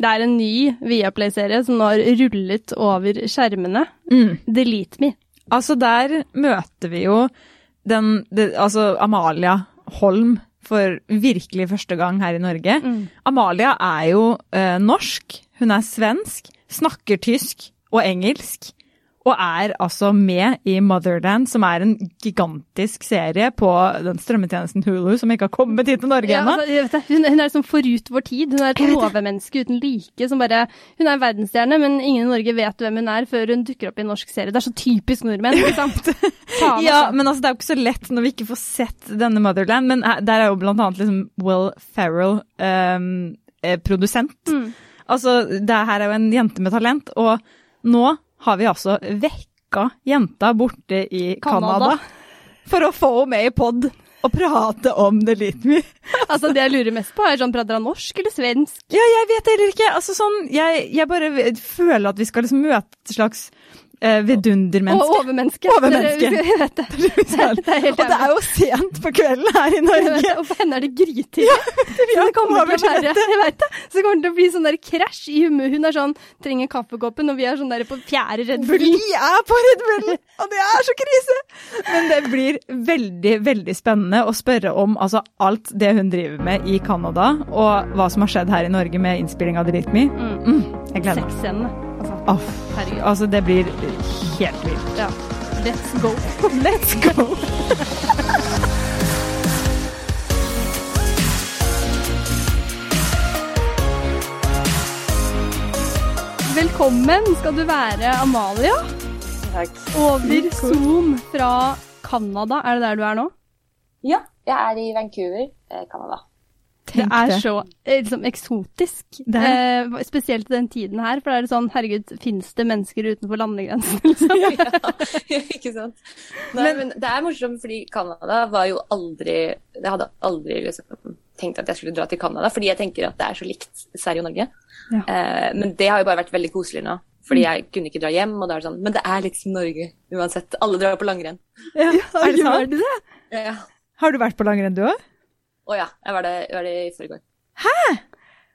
Det er en ny Viaplay-serie som nå har rullet over skjermene. Mm. Delete Me. Altså, der møter vi jo den det, Altså, Amalia Holm for virkelig første gang her i Norge. Mm. Amalia er jo ø, norsk, hun er svensk, snakker tysk og engelsk. Og er altså med i Motherland, som er en gigantisk serie på den strømmetjenesten Hulu, som ikke har kommet hit til Norge Ja, altså, hun, hun er liksom forut vår tid. Hun er et overmenneske uten like. som bare, Hun er en verdensstjerne, men ingen i Norge vet hvem hun er før hun dukker opp i en norsk serie. Det er så typisk nordmenn. ikke sant? Faen, Ja, men altså, det er jo ikke så lett når vi ikke får sett denne Motherland. Men der er jo blant annet liksom Will Ferrell eh, produsent. Mm. Altså, det her er jo en jente med talent, og nå har vi altså vekka jenta borte i Canada. For å få henne med i pod og prate om det litt mye. altså, Det jeg lurer mest på, er sånn, prater han norsk eller svensk? Ja, jeg vet heller ikke. Altså sånn, jeg, jeg bare føler at vi skal liksom møte et slags eh, Og vidundermenneske. overmenneske. Overmenneske. Det, jeg vet det. det er Og det er jo sent på kvelden her i Norge. Og for henne er det grytidlig. så det kommer til å være jeg vet det, så det kommer til å bli sånn der krasj i humøret. Hun er sånn, trenger kaffekoppen, og vi er sånn der på fjerde Red Bull. vi er på Red Bull, og det er så krise! Men det blir veldig, veldig spennende å spørre om altså, alt det hun driver med i Canada, og hva som har skjedd her i Norge med innspilling av Delete Me. Mm. Mm, jeg gleder meg. Altså, Aff, herregud. altså, det blir helt vilt. Ja. Let's go. Let's go! Velkommen skal du være, Amalia. Takk. Over Zoom fra Canada. Er det der du er nå? Ja, jeg er i Vancouver, eh, Canada. Det er det. så eh, liksom, eksotisk. Det er- Eh, spesielt i den tiden her, for da er det sånn Herregud, fins det mennesker utenfor landegrensen? Liksom? ja, ikke sant? Nei, men, det er morsomt, fordi Canada var jo aldri Jeg hadde aldri liksom, tenkt at jeg skulle dra til Canada, fordi jeg tenker at det er så likt Sverige og Norge. Ja. Eh, men det har jo bare vært veldig koselig nå. Fordi jeg kunne ikke dra hjem, og da er det sånn Men det er litt som Norge uansett. Alle drar på langrenn. Ja, er det Gjør sant? det? Ja. Har du vært på langrenn, du òg? Å ja, jeg var det, jeg var det i forgår.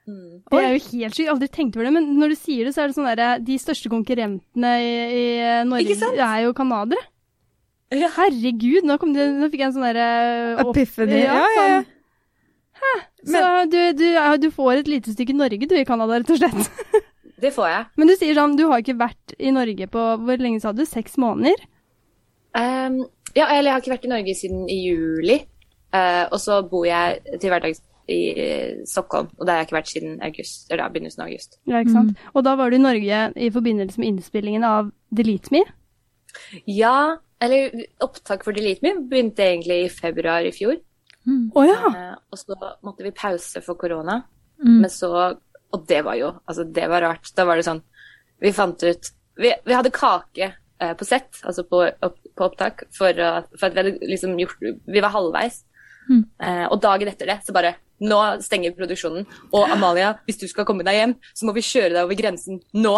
Mm. Det er jo helt sykt. Aldri tenkt over det. Men når du sier det, så er det sånn derre De største konkurrentene i, i Norge er jo canadiere. Ja. Herregud, nå, kom det, nå fikk jeg en sånn derre Epiphany. Ja, ja, ja. sånn. Så du, du, du får et lite stykke Norge du i Canada, rett og slett. Det får jeg. Men du sier sånn, du har ikke vært i Norge på Hvor lenge sa du? Seks måneder? Um, ja, eller jeg har ikke vært i Norge siden i juli. Eh, og så bor jeg til hverdags i Stockholm, og det har jeg ikke vært siden august, eller da, begynnelsen av august. Ja, ikke sant? Og da var du i Norge i forbindelse med innspillingen av Delete Me. Ja, eller opptak for Delete Me begynte egentlig i februar i fjor. Å ja! Eh, og så måtte vi pause for korona. Mm. Men så Og det var jo Altså, det var rart. Da var det sånn Vi fant ut Vi, vi hadde kake eh, på sett, altså på, opp, på opptak, for, for at vi hadde liksom gjort Vi var halvveis. Mm. Eh, og dagen etter det så bare Nå stenger produksjonen. Og Amalia, hvis du skal komme deg hjem, så må vi kjøre deg over grensen nå.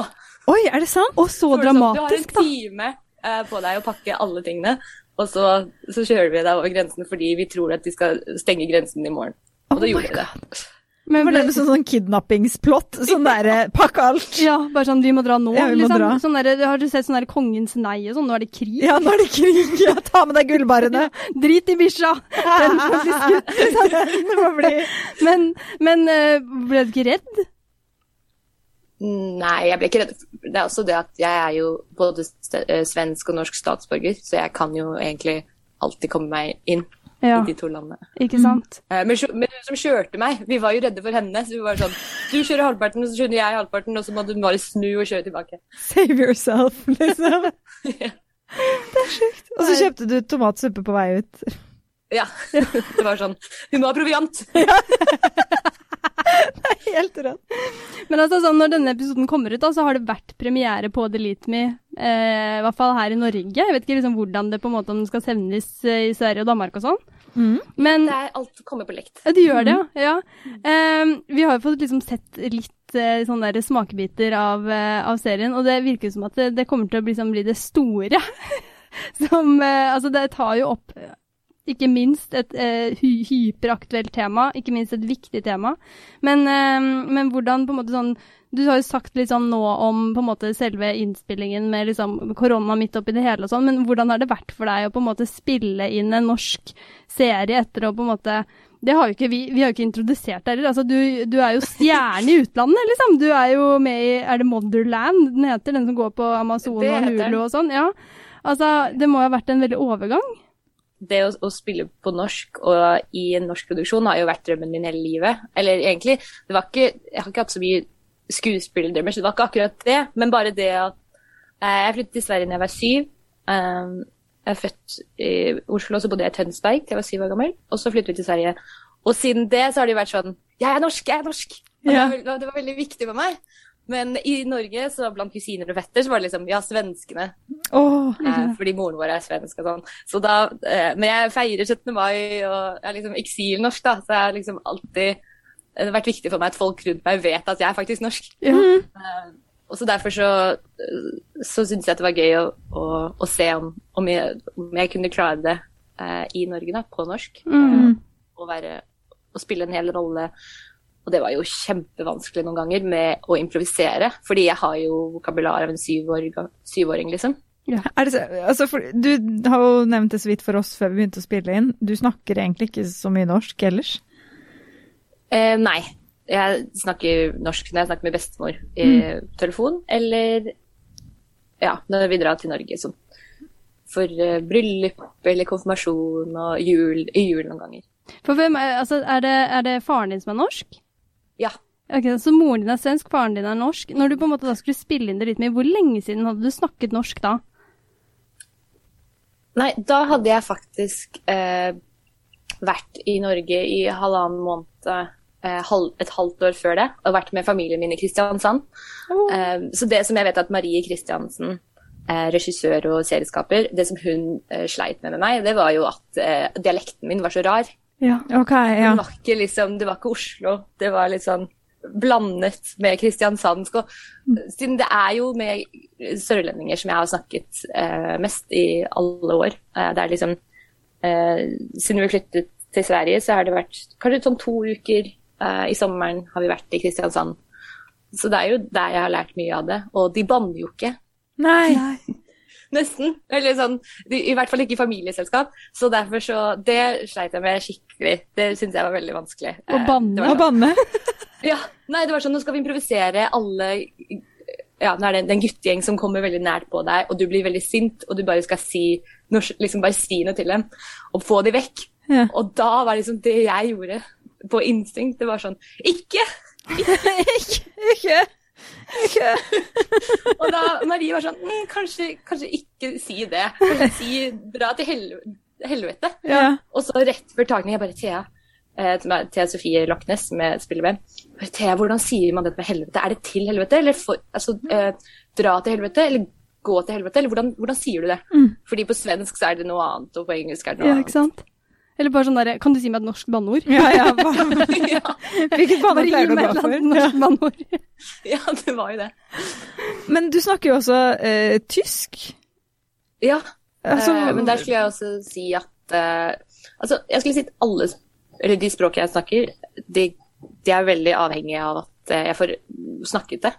Oi, er det sant? Og så det sånn, Du har en time eh, på deg å pakke alle tingene, og så, så kjører vi deg over grensen fordi vi tror at de skal stenge grensen i morgen. Og Oh da gjorde de det. Men Var det ble, sånn, sånn kidnappingsplott? Sånn derre pakk alt. ja, bare sånn vi må dra nå, Ja, vi må liksom. dra. Sånn der, har du sett sånn der Kongens nei og sånn? Nå er det krig. Ja, nå er det krig. Ja, ta med deg gullbarene. Drit i bikkja! Den får bli skutt. Den må bli Men, men eh, ble du ikke redd? Nei, jeg ble ikke redd. Det er også det at jeg er jo både eh, svensk og norsk statsborger, så jeg kan jo egentlig alltid komme meg inn Ja, i de to landene. ikke sant? Mm. Men, sjø- men hun som kjørte meg, vi var jo redde for henne. Så vi var sånn Du kjører halvparten, og så kjører jeg halvparten, og så må du bare snu og kjøre tilbake. save yourself, liksom. Og så kjøpte du tomatsuppe på vei ut. Ja. Det var sånn Hun må ha proviant! Det er Helt rått. Men altså, sånn, når denne episoden kommer ut, da, så har det vært premiere på Delete Me, eh, i hvert fall her i Norge. Jeg vet ikke liksom, hvordan det på en måte om den skal sendes eh, i Sverige og Danmark og sånn. Men Det er alt kommer på lekt. ja, det gjør det, ja. ja. Eh, vi har jo fått liksom sett litt eh, sånne der smakebiter av, eh, av serien, og det virker som at det, det kommer til å bli, liksom, bli det store. som eh, Altså, det tar jo opp ikke minst et eh, hy hyperaktuelt tema, ikke minst et viktig tema. Men, eh, men hvordan på en måte sånn Du har jo sagt litt sånn nå om på en måte selve innspillingen med liksom korona midt oppi det hele og sånn, men hvordan har det vært for deg å på en måte spille inn en norsk serie etter å på en måte det har jo ikke vi, vi har jo ikke introdusert deg altså, du, du, er jo stjerne i utlandet, liksom. Du er jo med i Er det Motherland den heter? Den som går på Amazon og Hulu og sånn? Ja. Altså, det må jo ha vært en veldig overgang? Det å, å, spille på norsk og i en norsk produksjon har jo vært drømmen min hele livet. Eller egentlig, det var ikke Jeg har ikke hatt så mye skuespillerdrømmer, så det var ikke akkurat det. Men bare det at eh, Jeg flyttet til Sverige da jeg var syv. Um, jeg er født i Oslo, og så bodde jeg i Tønsberg til jeg var syv år gammel. Og så flyttet vi til Sverige. Og siden det så har det jo vært sånn Jeg er norsk, jeg er norsk! Ja. det, var, det, var, veldig viktig for meg. Men i Norge, så blant kusiner og fetter, så var det liksom Ja, svenskene. Oh. Eh, fordi moren vår er svensk og sånn. Så da eh, Men jeg feirer 17. mai, og er liksom eksilnorsk, da. Så jeg har liksom alltid Det har vært viktig for meg at folk rundt meg vet at jeg er faktisk norsk. Ja. Eh, og så derfor så, så syntes jeg at det var gøy å, å, å se om, om, jeg, om, jeg, kunne klare det eh, i Norge, da, på norsk. Mm. Og, være, å spille en hel rolle. Og det var jo kjempevanskelig noen ganger med å improvisere, fordi jeg har jo vokabular av en syvåring, syvåring liksom. Ja. Det, altså for, du har jo nevnt det så vidt for oss før vi begynte å spille inn. Du snakker egentlig ikke så mye norsk ellers? Eh, nei, jeg snakker norsk når jeg snakker med bestemor i mm. telefon, eller ja, når vi drar til Norge sånn. For uh, bryllup eller konfirmasjon og jul i jul noen ganger. For hvem, altså, er, det, er det faren din som er norsk? Ja. Ok, Så moren din er svensk, faren din er norsk. Når du på en måte da skulle spille inn det litt mer, hvor lenge siden hadde du snakket norsk da? Nei, da hadde jeg faktisk eh, vært i Norge i halvannen måned Eh, et halvt år før det og vært med familien min i Kristiansand. Oh. Så det som jeg vet at Marie Kristiansen, eh, regissør og serieskaper, det som hun sleit med med meg, det var jo at dialekten min var så rar. Ja, ok, ja. Det var ikke liksom, det var ikke Oslo. Det var litt sånn blandet med kristiansandsk. Og siden det er jo med sørlendinger som jeg har snakket eh, mest i alle år. Eh, det er liksom eh, Siden vi flyttet til Sverige, så har det vært kanskje sånn to uker Uh, I sommeren har vi vært i Kristiansand. Så det er jo der jeg har lært mye av det. Og de banner jo ikke. Nei. Nesten. Eller sånn, I hvert fall ikke i familieselskap. Så derfor så Det sleit jeg med skikkelig. Det syntes jeg var veldig vanskelig. Å banne? Sånn, banne? ja. Nei, det var sånn nå skal vi improvisere alle ja, nå er det en guttegjeng som kommer veldig nært på deg, og du blir veldig sint, og du bare skal si liksom bare si noe til dem, og få dem vekk. Ja. Og da var det liksom det jeg gjorde på instinkt. Det var sånn Ikke! Ikke! ikke! ikke. og da Marie var sånn mm, kanskje, kanskje, ikke si det. Kanskje si dra til helvete. helvete. Ja. Og så rett før takning, jeg bare Thea. Eh, Thea Sofie Lochnes, som jeg spiller med. Thea, hvordan sier man dette med helvete? Er det til helvete? Eller for, altså, eh, dra til helvete? Eller gå til helvete? Eller hvordan, hvordan sier du det? Mm. Fordi på svensk så er det noe annet, og på engelsk er det noe ja, annet. Eller bare sånn derre Kan du si meg et norsk banneord? Ja, ja. Hvilket banneord pleier du å gå for? Norsk banneord. ja, det var jo det. Men du snakker jo også eh, tysk. Ja, altså, eh, men der skulle jeg også si at eh, Altså, jeg skulle si at alle Eller de språkene jeg snakker, de, de er veldig avhengige av at eh, jeg får snakket det.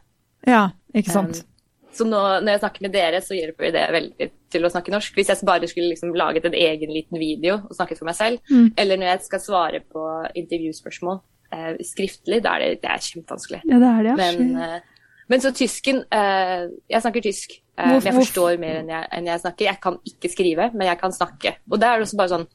Ja, ikke sant. Um, så nå, når jeg snakker med dere, så hjelper det veldig til å snakke norsk. Hvis jeg bare skulle liksom laget en egen liten video og snakket for meg selv, mm. eller når jeg skal svare på intervjuspørsmål eh, skriftlig, da er det, det er kjempevanskelig. Ja, det er det, ja. Men, eh, men så tysken eh, Jeg snakker tysk. Eh, jeg forstår mer enn jeg, enn jeg snakker. Jeg kan ikke skrive, men jeg kan snakke. Og det er også bare sånn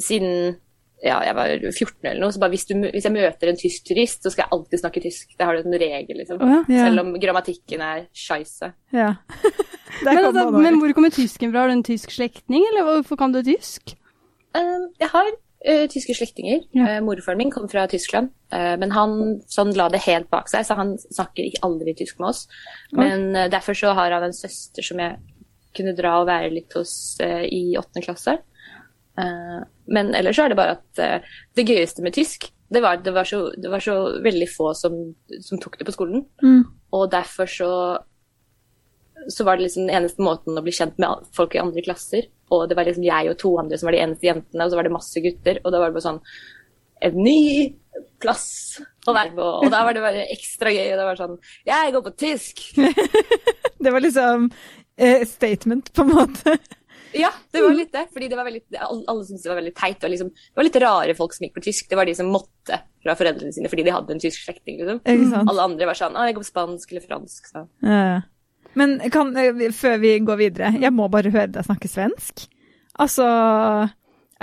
Siden ja, jeg var 14 eller noe, så bare hvis, du, hvis, jeg møter en tysk turist, så skal jeg alltid snakke tysk. Det har du en regel, liksom. Oh, ja. Selv om grammatikken er scheisse. Ja. men, altså, men, hvor kommer tysken fra? Har du en tysk slektning, eller hvorfor kan du tysk? Uh, jeg har uh, tyske slektninger. Ja. Uh, morfaren min kom fra Tyskland, men han sånn, la det helt bak seg, så han snakker aldri tysk med oss. Men derfor så har han en søster som jeg kunne dra og være litt hos i åttende klasse. Uh, men ellers er det bare at uh, det gøyeste med tysk, det var, det var, så, det var så, veldig få som, som tok det på skolen. Mm. Og derfor så, så var det liksom den eneste måten å bli kjent med folk i andre klasser. og det var liksom jeg og to andre som var de eneste jentene, og så var det masse gutter. Og da var det bare sånn En ny plass å være på. Og da var det bare ekstra gøy. Og det var sånn Jeg går på tysk! Det var liksom eh, statement, på en måte. Ja, det var litt det. Fordi det var veldig, alle, syntes det var veldig teit. Og liksom, det var litt rare folk som gikk på tysk. Det var de som måtte fra foreldrene sine fordi de hadde en tysk slektning. Liksom. Alle andre var sånn Å, jeg går på spansk eller fransk. Så. Ja. Men kan, eh, før vi går videre, jeg må bare høre deg snakke svensk. Altså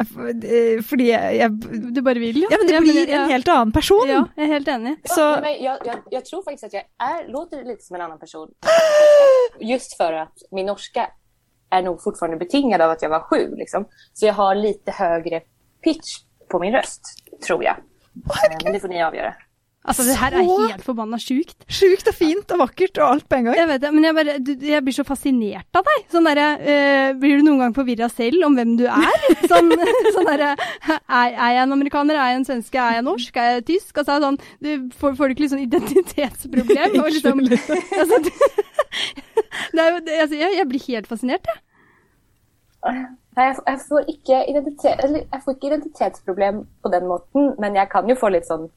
eh, Fordi jeg, jeg Du bare vil, ja. Ja, men det Ja, blir ja. en helt annen person. Ja, jeg er helt enig. Så Ja, men jeg, jeg, jag tror faktisk at jeg er, låter litt som en annen person. Just for at min norska är nog fortfarande betingad av att jag var sju. Liksom. Så jag har lite högre pitch på min röst, tror jag. Eh, Men det får ni avgöra. Altså, det her er helt forbanna sjukt. Sjukt og fint og vakkert og alt på en gang. Jeg vet det, men jeg, bare, du, jeg blir så fascinert av deg. Sånn derre øh, Blir du noen gang forvirra selv om hvem du er? Sånn, sånn derre er, er jeg en amerikaner? Er jeg en svenske? Er jeg norsk? Er jeg tysk? Altså, sånn, du får, får du ikke litt sånn identitetsproblem? Og liksom, altså, du, det er det, altså, jeg, jeg blir helt fascinert, jeg. Nei, jeg, jeg, får ikke identitet, eller, jeg får ikke identitetsproblem på den måten, men jeg kan jo få litt sånn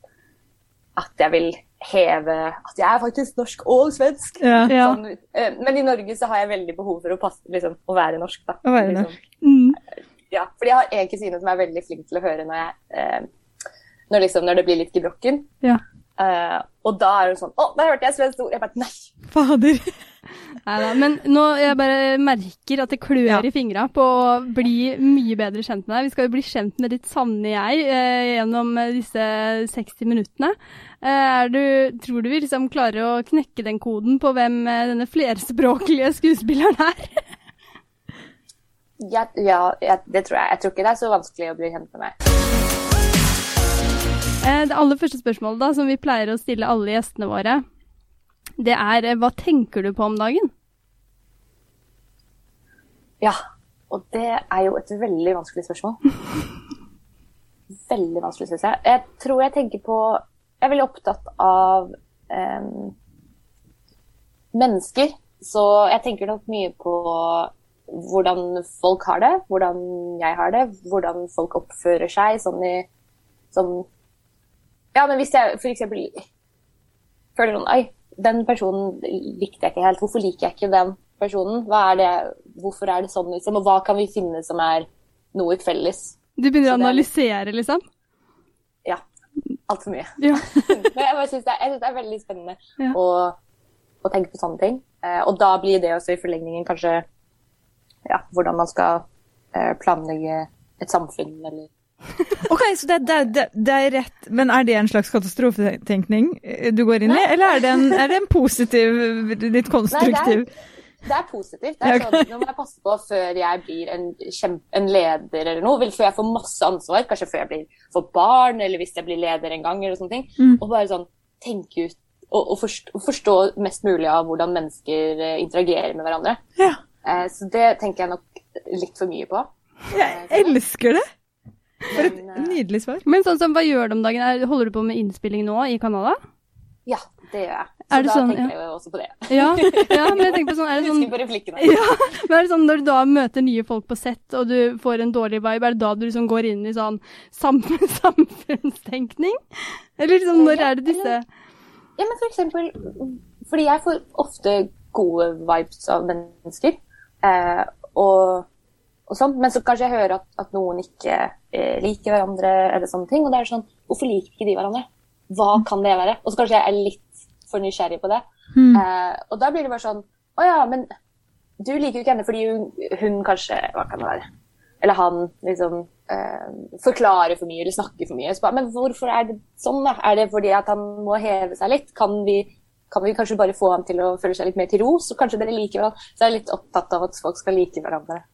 at jeg vil heve at jeg er faktisk norsk og svensk. Ja. Ja. Sånn, eh, men i Norge så har jeg veldig behov for å, passe, liksom, å være norsk. Da. Å være liksom. Mm. Ja, fordi jeg har en kusine som er veldig flink til å høre når, jeg, eh, når, liksom, når det blir litt gebrokken. Ja. Eh, og da er hun sånn Å, der hørte jeg svensk ord! Jeg bare Nei! Fader. Neida, men nå jeg bare merker at det klør Ja. i fingra på å bli mye bedre kjent med deg. Vi skal jo bli kjent med ditt sanne jeg eh, gjennom disse 60 minuttene. Eh, du, tror du vi liksom klarer å knekke den koden på hvem eh, denne flerspråklige skuespilleren er? Ja, ja, ja, det tror jeg. Jeg tror ikke det er så vanskelig å bli kjent med meg. Eh, det aller første spørsmålet da, som vi pleier å stille alle gjestene våre, det er eh, hva tenker du på om dagen? Ja, og det er jo et veldig vanskelig spørsmål. Veldig vanskelig, syns jeg. Jeg tror jeg tenker på Jeg er veldig opptatt av eh, mennesker. Så jeg tenker nok mye på hvordan folk har det, hvordan jeg har det, hvordan folk oppfører seg sånn i sånn Ja, men hvis jeg f.eks. føler noen Oi, den personen likte jeg ikke helt. Hvorfor liker jeg ikke den personen? Er det, hvorfor er det sånn, liksom? Og hva kan vi finne som er noe felles? Du begynner å er analysere, liksom? Ja. Altfor mye. Ja. Men jeg syns det, det er veldig spennende Ja. å, å tenke på sånne ting. Eh, og da blir det også i forlengningen kanskje ja, hvordan man skal eh, planlegge et samfunn eller Ok, så det, det, det, det er rett, men er det en slags katastrofetenkning du går inn i, eller er det en, er det en positiv, litt konstruktiv? Det er positivt. Det er sånn, Nå må jeg passe på før jeg blir en, en leder eller noe. Før jeg får masse ansvar. Kanskje før jeg blir får barn, eller hvis jeg blir leder en gang. eller sånne ting. Mm. Og bare sånn tenke ut og, og forstå, forstå mest mulig av hvordan mennesker eh, interagerer med hverandre. Ja, Eh, så det tenker jeg nok litt for mye på. jeg elsker det. For et eh, nydelig svar. Men sånn som, hva gjør du om dagen? Er, holder du på med innspilling nå i Canada? Ja, det gjør jeg. Så Er det da sånn, tenker ja? jeg jo også på det. Ja, ja men jeg tenker på sånn, er det sånn Husker på replikkene. Ja, men er det sånn når du da møter nye folk på sett, og du får en dårlig vibe, er det da du liksom går inn i sånn samfunn, samfunnstenkning? Eller liksom, når er det disse Ja, men for eksempel Fordi jeg får ofte gode vibes av mennesker. Eh, og. Men så kanskje jeg hører at, at noen ikke eh, liker hverandre, eller sånne ting. Og det er sånn Hvorfor liker ikke de hverandre? Hva kan det være? Og så kanskje jeg er litt for nysgjerrig på det. Eh, og da blir det bare sånn Å ja, men du liker jo ikke henne fordi hun, hun kanskje Hva kan det være? Eller han liksom eh, forklarer for mye eller snakker for mye. Bare, men hvorfor er det sånn? da? Er det fordi at han må heve seg litt? Kan vi, kan vi kanskje bare få ham til å føle seg litt mer til ro? Så kanskje dere liker hverandre. Så jeg er litt opptatt av at folk skal like hverandre.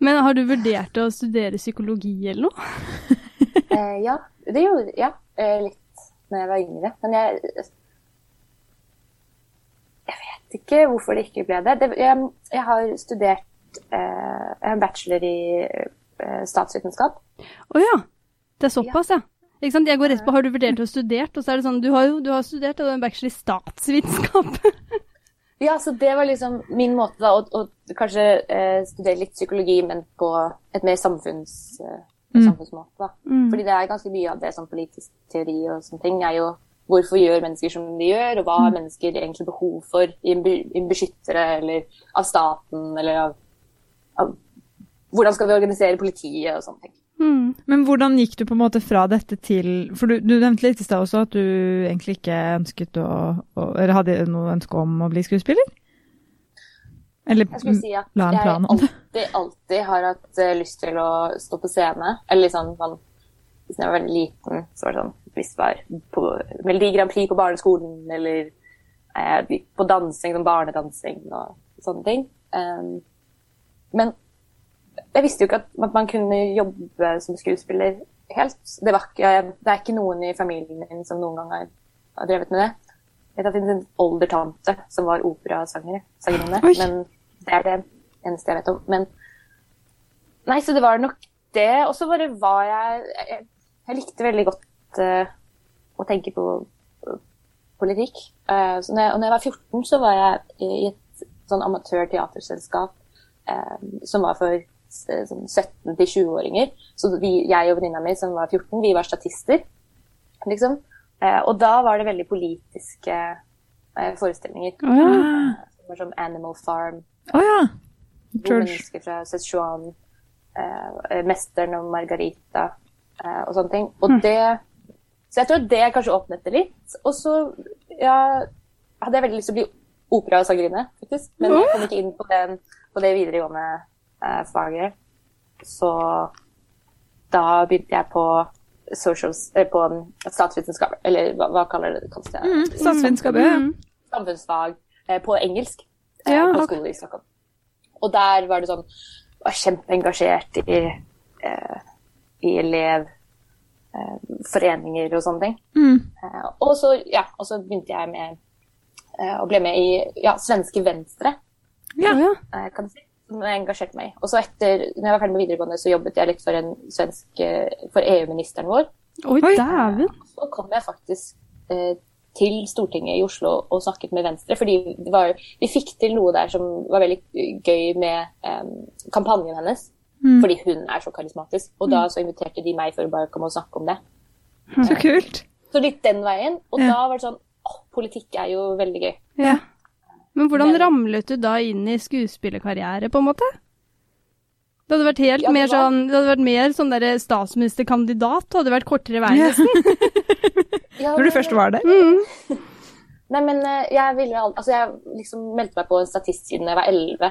Men har du vurdert å studere psykologi eller noe? Eh, ja, det gjorde ja, eh, litt når jeg var yngre. Men jeg Jeg vet ikke hvorfor det ikke ble det. det jeg, jeg har studert eh, Jeg har bachelor i eh, statsvitenskap. Å ja. Det er såpass, ja. Ikke sant? Jeg går rett på har du vurdert å studert, og så er det sånn du har jo du har studert og du har en bachelor i statsvitenskap. Ja, så det var liksom min måte da, å, å kanskje eh, studere litt psykologi, men på et mer samfunns, eh, Mm. samfunnsmåte. da. Fordi det er ganske mye av det som politisk teori og sånne ting er jo hvorfor gjør mennesker som de gjør, og hva har mennesker egentlig behov for i en beskyttere, eller av staten, eller av, av Hvordan skal vi organisere politiet og sånne ting. Mm. Men hvordan gikk du på en måte fra dette til For du, du nevnte litt i stad også at du egentlig ikke ønsket å, å Eller hadde noe ønske om å bli skuespiller? Eller Jeg skulle si la en jeg plan om det. alltid, alltid har hatt eh, lyst til å stå på scene. Eller liksom sånn, sånn Hvis jeg var veldig liten, så var det sånn Hvis det var på Melodi Grand Prix på barneskolen, eller eh, på dansing, sånn barnedansing og sånne ting. Um, men jeg visste jo ikke at, man kunne jobbe som skuespiller helt. Det, var ikke, det er ikke noen i familien min som noen gang har, har drevet med det. Jeg vet at det finnes en oldertante som var operasanger, men det er det eneste jeg vet om. Men Nei, så det var nok det. Og så bare var jeg Jeg, jeg likte veldig godt uh, å tenke på på politikk. Uh, så når jeg, og når jeg var 14, så var jeg i et sånn amatørteaterselskap eh, som var for eh, sånn 17-20-åringer. Så vi, jeg og venninna mi som var 14, vi var statister, liksom. Eh, og da var det veldig politiske eh, forestillinger. Oh, ja. Som Animal Farm, Oh, ja. to mennesker fra Sichuan, eh, Mesteren og Margarita eh, og sånne ting. Og det Så jeg tror det kanskje åpnet det litt. Og så ja, hadde jeg veldig lyst til å bli opera- og sangerinne, faktisk. Men jeg kom ikke inn på, den, på det videregående eh, faget. Så da begynte jeg på socials, eh, på statsvitenskap, eller hva, hva kaller det? kalles det? Mm, Statsvitenskap, ja. Mm. samfunnsfag eh, på engelsk eh, Ja, på skolen skole i Stockholm. Og der var det sånn var kjempeengasjert i, eh, i elevforeninger og sånne ting. Mm. Eh, og, så, ja, og så begynte jeg med eh, og ble med i ja, Svenske Venstre, Ja. Ja. eh, kan du si. Som jeg engasjerte meg i. Og så etter, når jeg var ferdig med videregående, så jobbet jeg litt for, en svensk, eh, for EU-ministeren vår. Oi, dæven. Så kom jeg faktisk eh, til Stortinget i Oslo og snakket med Venstre, fordi det var, vi fikk til noe der som var veldig gøy med eh, kampanjen hennes. Fordi hun er så karismatisk. Og da så inviterte de meg for å bare komme og snakke om det. Så kult. Så litt den veien. Og Ja. da var det sånn åh, politikk er jo veldig gøy. Ja. Men hvordan Men- ramlet du da inn i skuespillerkarriere, på en måte? Det hadde vært helt Ja, mer var- sånn, det hadde vært mer sånn derre statsministerkandidat, det hadde vært kortere vei, Ja. nesten. Ja, Når du først var der. Nei, men eh, jeg ville jo Altså, jeg liksom meldte meg på en statist siden jeg var 11.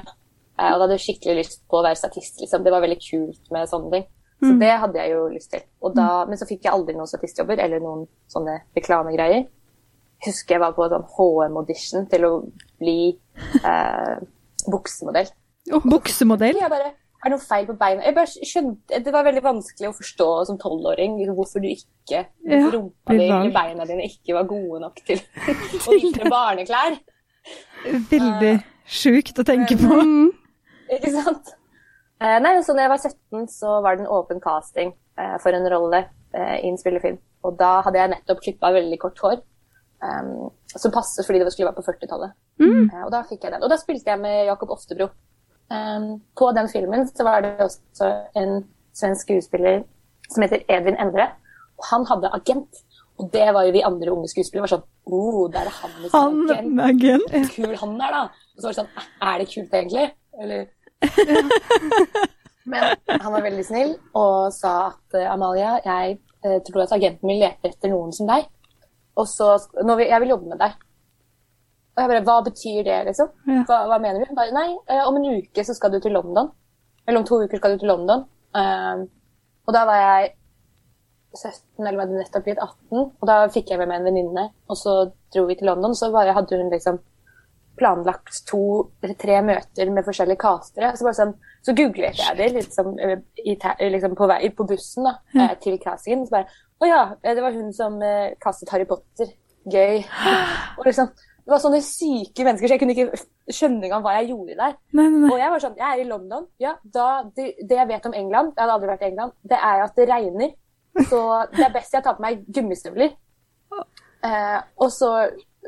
eh, Og da hadde jeg skikkelig lyst på å være statist, liksom. Det var veldig kult med sånne ting. Så det hadde jeg jo lyst til. Og da, men så fikk jeg aldri noen statistjobber eller noen sånne reklamegreier. Husker jeg var på sånn HM-audition til å bli eh, buksemodell. Buksemodell. Jeg bare Er det noe feil på beina? Jeg bare skjønte, Det var veldig vanskelig å forstå som tolvåring liksom, hvorfor du ikke Ja, rumpa di eller beina dine ikke var gode nok til å vinne barneklær. Veldig sjukt å tenke på. Mm. Ikke sant? Uh, nei, så da jeg var 17, så var det en åpen casting uh, for en rolle i en spillefilm. Og da hadde jeg nettopp klippa veldig kort hår. Um, som passet fordi det skulle være på 40-tallet. Eh, og da fikk jeg den. Og da spilte jeg med Jakob Oftebro. Um, på den filmen så var det også en svensk skuespiller som heter Edvin Endre. Og han hadde agent. Og det var jo vi andre unge skuespillere. var sånn, oh, der er han med Han agent agent. kul han er, da. Og så var det sånn Er det kult, egentlig? Eller Men han var veldig snill og sa at Amalia, jeg eh, tror at agenten min leter etter noen som deg. Og så vil, Jeg vil jobbe med deg. Og jeg bare Hva betyr det, liksom? Hva, hva mener du? Bare, Nei, eh, om en uke så skal du til London. Eller om to uker skal du til London. Um, og da var jeg 17, eller var det nettopp blitt 18. Og da fikk jeg med meg en venninne, og så dro vi til London. Så bare hadde hun liksom planlagt to eller tre møter med forskjellige castere. Så, bare sånn, så googlet jeg det liksom, i, liksom på vei på bussen da, mm. til castingen. Så bare Å ja, eh, det var hun som eh, kastet Harry Potter. Gøy. Og liksom, det var sånne syke mennesker, så jeg kunne ikke skjønne engang hva jeg gjorde der. Nei, nei, nei. Og jeg var sånn, jeg er i London. Ja, da, det, det jeg vet om England, jeg hadde aldri vært i England, det er at det regner. Så det er best jeg tar på meg gummistøvler. Eh, og så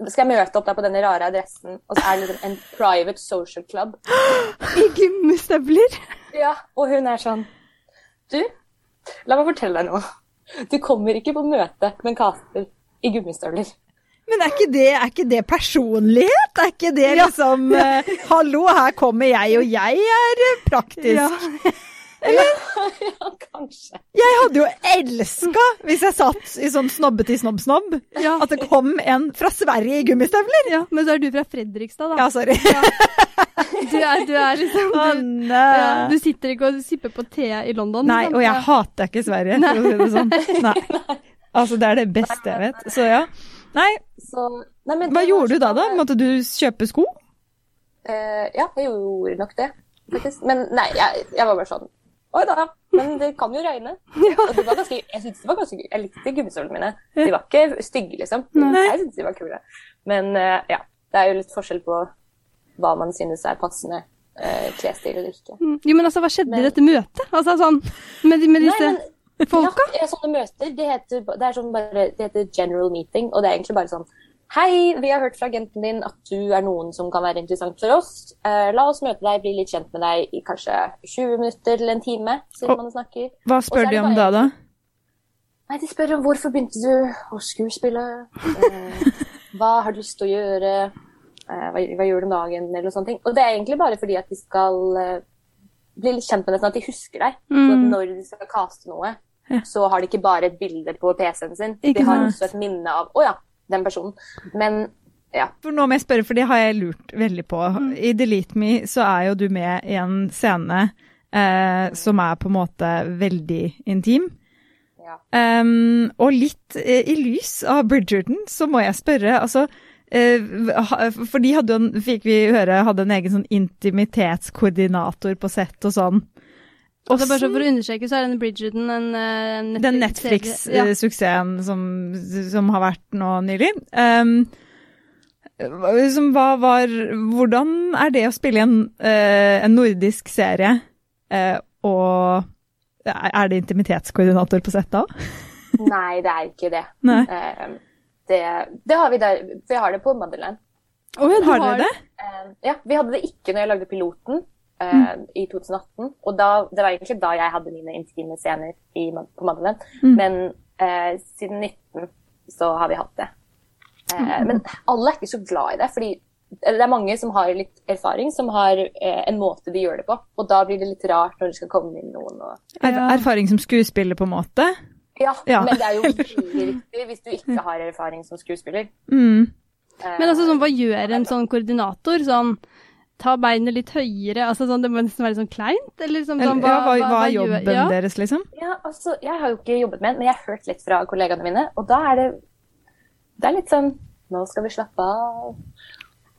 skal jeg møte opp der på denne rare adressen, og så er det liksom en private social club. I gummistøvler. Ja, og hun er sånn Du, la meg fortelle deg noe. Du kommer ikke på møte med en caster i gummistøvler. Men er ikke, det, er ikke det personlighet? Er ikke det liksom eh, Hallo, her kommer jeg, og jeg er eh, praktisk. Ja. ja, kanskje. Jeg hadde jo elska hvis jeg satt i sånn snobbete snobb-snobb, Ja. at det kom en fra Sverige i gummistøvler. ja, men så er du fra Fredrikstad, da. Ja, sorry. Du, er, du er liksom du, ja, du sitter ikke og sipper på te i London. Nei, liksom. og jeg hater ikke Sverige, for å si det sånn. Nei. Altså, det er det beste jeg vet. Så ja. Nei, Så, nei, men hva gjorde du da, da? Måtte du kjøpe sko? Uh, ja, jeg gjorde nok det, faktisk. Men nei, jeg, jeg var bare sånn Oi da, men det kan jo regne. Og det var ganske, jeg synes det var ganske. Jeg likte gummistøvlene mine. De var ikke stygge, liksom. Nei. Jeg syntes de var kule. Men uh, ja, det er jo litt forskjell på hva man synes er passende uh, klesstil eller ikke. Mm. Jo, men altså, hva skjedde i dette møtet? Altså sånn med, med disse Nei, men folka? Ja, sånne møter, det heter, det er sånn bare, det heter general meeting, og det er egentlig bare sånn Hei, vi har hørt fra agenten din at du er noen som kan være interessant for oss. Uh, la oss møte deg, bli litt kjent med deg i kanskje 20 minutter eller en time, siden Og- man snakker. Hva spør de om da, da? Nei, de spør om hvorfor begynte du å skuespille? Uh, hva har du lyst til å gjøre? Eh, hva, hva gjør du om dagen? Eller noe ting. Og det er egentlig bare fordi at de skal eh, bli litt kjent med deg, sånn at de husker deg. Så Mm. når de skal kaste noe, Ja. så har de ikke bare et bilde på PC-en sin. Ikke de har også et minne av Å ja, den personen. Men ja. For nå må jeg spørre, for det har jeg lurt veldig på. I Delete Me så er jo du med i en scene eh, som er på en måte veldig intim. ja. Um, og litt eh, i lys av Bridgerton, så må jeg spørre, altså For de hadde jo, fikk vi høre, hadde en egen sånn intimitetskoordinator på sett og sånn. Altså, bare så for å understreke, så er denne Bridgerton en, eh, en Den Netflix-suksessen Ja. Netflix-suksessen som, som har vært nå nylig. Um, liksom, hva var Hvordan er det å spille en, uh, en nordisk serie, uh, og er det intimitetskoordinator på sett da? Nei, det er ikke det. Nei. Eh, det, det har vi der. Vi har det på Motherland. Oh, ja, Har dere det? Eh, ja, vi hadde det ikke når jeg lagde piloten eh, Mm. i 2018. Og da, det var egentlig da jeg hadde mine intime scener i, på Madeleine. Mm. Men eh, siden 19 så har vi hatt det. Eh, Mm. Men alle er ikke så glad i det. fordi det er mange som har litt erfaring, som har eh, en måte de gjør det på. Og da blir det litt rart når det skal komme inn noen og Er, erfaring som skuespiller, på en måte? Ja, Ja. men det er jo veldig viktig hvis du ikke har erfaring som skuespiller. Mm. Eh, Men altså, sånn, hva gjør en sånn koordinator? Sånn, ta beinet litt høyere? Altså, sånn, det må nesten være sånn kleint? Eller sånn, sånn, hva, ja, hva, hva er gjør- jobben ja? deres, liksom? Ja, altså, jeg har jo ikke jobbet med den, men jeg har hørt litt fra kollegaene mine, og da er det Det er litt sånn Nå skal vi slappe av,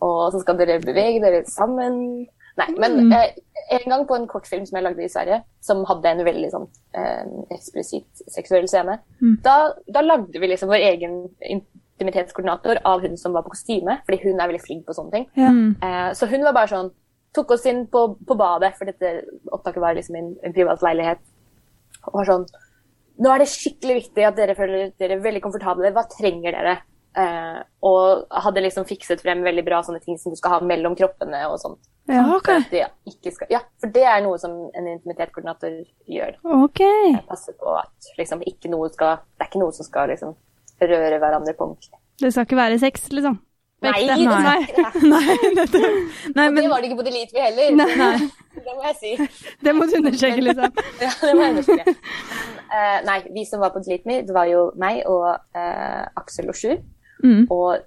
og så skal dere bevege dere sammen. Nei, men Mm. eh, en gang på en kortfilm som jeg lagde i Sverige, som hadde en veldig sånn eh, eksplisitt seksuell scene, Mm. da, da lagde vi liksom vår egen intimitetskoordinator av hun som var på kostyme, fordi hun er veldig flink på sånne ting. Ja. Mm. Eh, så hun var bare sånn Tok oss inn på, på badet, for dette opptaket var liksom i en, en privat leilighet. Og var sånn Nå er det skikkelig viktig at dere føler dere veldig komfortable. Hva trenger dere? Eh, og hadde liksom fikset frem veldig bra sånne ting som du skal ha mellom kroppene og sånt. Ja, ok. For, at ikke skal, ja, for det er noe som en intimitetskoordinator gjør. Ok. Passer på at liksom ikke noe skal Det er ikke noe som skal liksom røre hverandre på ordentlig. Det skal ikke være sex, liksom? Nei, det, Nei. Nei, dette, Nei, Og det var det ikke på Delete vi heller. Nei. Det må jeg si. Det må du undersøke, liksom. Ja, det må jeg undersøke. Men, eh, nei, vi som var på Delete Me, det var jo meg og uh, Aksel og Sjur. Mm. Og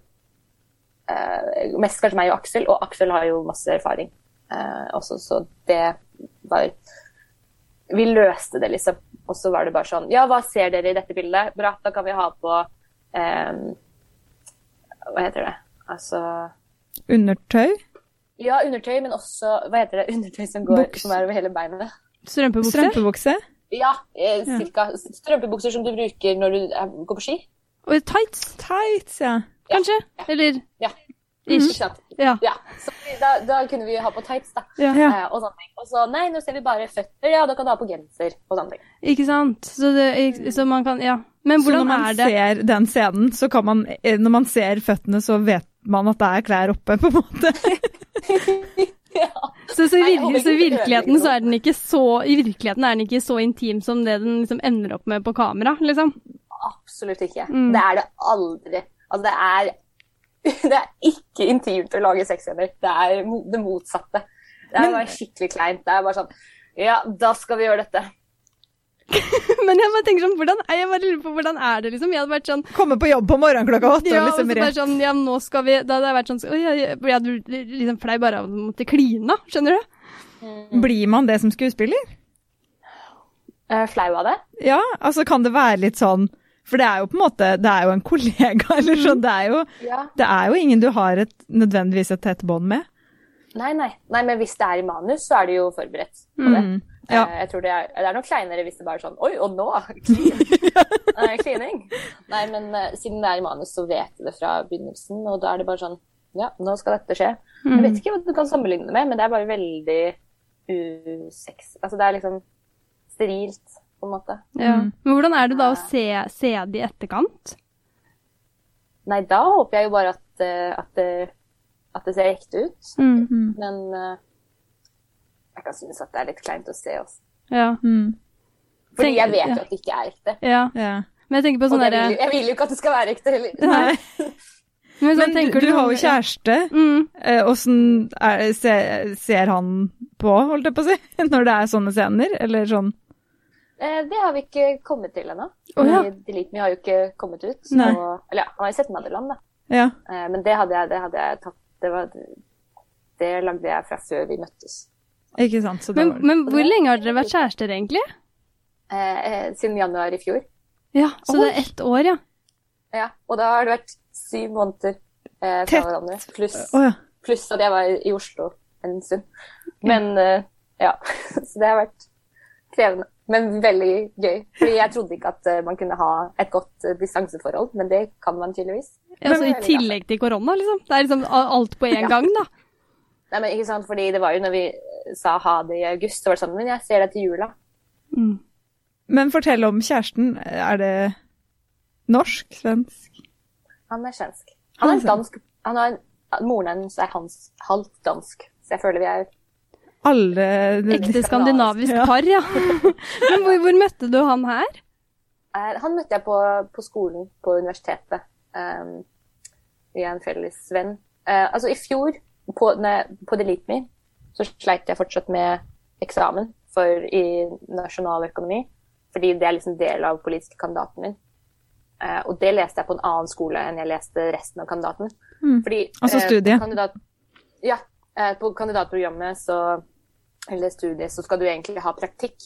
eh, mest kanskje meg og Aksel, og Aksel har jo masse erfaring eh, også, så det var Vi løste det, liksom. Og så var det bare sånn Ja, hva ser dere i dette bildet? Bra, da kan vi ha på eh, Hva heter det? Altså Undertøy? Ja, undertøy, men også Hva heter det? Undertøy som, går, Buks. som er over hele beinet. Strømpebukse? Strømpebukse? Ja, eh, cirka. Strømpebukser som du bruker når du går på ski. Og tights, Tights, ja. kanskje? Eller Ja. Ish. Ikke sant? Ja. Ja. Så Da, da kunne vi ha på tights, da. Ja. Ja. Eh, og sånne ting. Og så nei, nå ser vi bare føtter, ja, da kan du ha på genser og sånne ting. Ikke sant? Så, det, så man kan Ja. Men Så når man er det? ser den scenen, så kan man eh, Når man ser føttene, så vet man at det er klær oppe, på en måte. ja. Så, så, i Nei, vir så virkeligheten så er den ikke så I virkeligheten er den ikke så intim som det den liksom ender opp med på kamera, liksom. Absolutt ikke. Mm. Det er det aldri. Altså, det er Det er ikke intimt å lage sexscener. Det er det motsatte. Det er bare skikkelig kleint. Det er bare sånn Ja, da skal vi gjøre dette. Men jeg bare tenker sånn, hvordan, jeg bare lurer på hvordan er det, liksom? Jeg hadde vært sånn Komme på jobb på morgenen klokka åtte Ja, og og liksom rett. sånn, ja, nå skal vi Da hadde jeg vært sånn så, jeg, jeg, jeg hadde liksom flau bare av å måtte kline, skjønner du? Blir man det som skuespiller? Uh, flau av det? Ja, altså kan det være litt sånn For det er jo på en måte Det er jo en kollega, eller sånn. Det er jo, Ja. det er jo ingen du har et, nødvendigvis et tett bånd med. Nei, nei. Nei, men hvis det er i manus, så er du jo forberedt på det. Mm. Ja. Eh, Jeg tror det er, det er nok kleinere hvis det bare er sånn Oi, og nå? Klining. Nei, men eh, siden det er i manus, så vet du det fra begynnelsen, og da er det bare sånn Ja, nå skal dette skje. Jeg vet ikke hva du kan sammenligne det med, men det er bare veldig usex... Altså, det er liksom sterilt, på en måte. Ja. Mm. Men hvordan er det da å se, se det i etterkant? Nei, da håper jeg jo bare at, eh, at, det, at det ser ekte ut. Mm. Men eh, jeg kan synes at det er litt kleint å se oss. Ja. Mm. Fordi jeg vet ja. jo at det ikke er ekte. ja. Ja. Men jeg tenker på sånn derre jeg vil jo ikke at det skal være ekte heller. Nei. Men, sånn Men du, du har jo kjæreste. Mm. Eh, Åssen mm. ser, ser han på, holdt jeg på å si, når det er sånne scener? Eller sånn Det har vi ikke kommet til ennå. Oh, ja. Delete Me har jo ikke kommet ut. Så, eller ja, han har jo sett Motherland, da. Ja. Eh, Men det hadde jeg, det hadde jeg tatt det, var, det lagde jeg fra før vi møttes. Ikke sant. Så da Men, var det men hvor lenge har dere vært kjærester, egentlig? Eh, eh, siden januar i fjor. Ja, Så det er ett år, ja. Ja, Og da har det vært syv måneder eh, fra Tett. hverandre. Pluss oh, ja. plus at jeg var i Oslo en stund. Men eh, ja. Så det har vært krevende. Men veldig gøy. Fordi jeg trodde ikke at eh, man kunne ha et godt eh, distanseforhold, men det kan man tydeligvis. Altså, I tillegg til korona, liksom. Det er liksom alt på én gang, da. Nei, men ikke sant, fordi det var jo når vi eh, sa ha det i august, så var det sånn Men jeg ser deg til jula. Mm. Men fortell om kjæresten. Er det norsk? Svensk? Han er svensk. Han er er dansk. Han har, moren hans er hans halvt dansk, så jeg føler vi er Alle Ekte skandinavisk Ja. par, ja. Men hvor, hvor møtte du han her? er, Han møtte jeg på, på skolen på universitetet um, via en felles venn. Uh, altså i fjor, på, ne, på Delete Me, så sleit jeg fortsatt med eksamen for, i nasjonaløkonomi. Fordi det er liksom del av politiske kandidaten min. Uh, og det leste jeg på en annen skole enn jeg leste resten av kandidaten. Mm. Fordi, Altså eh, studiet. Uh, Kandidat, ja. eh, på kandidatprogrammet så, eller studiet så skal du egentlig ha praktikk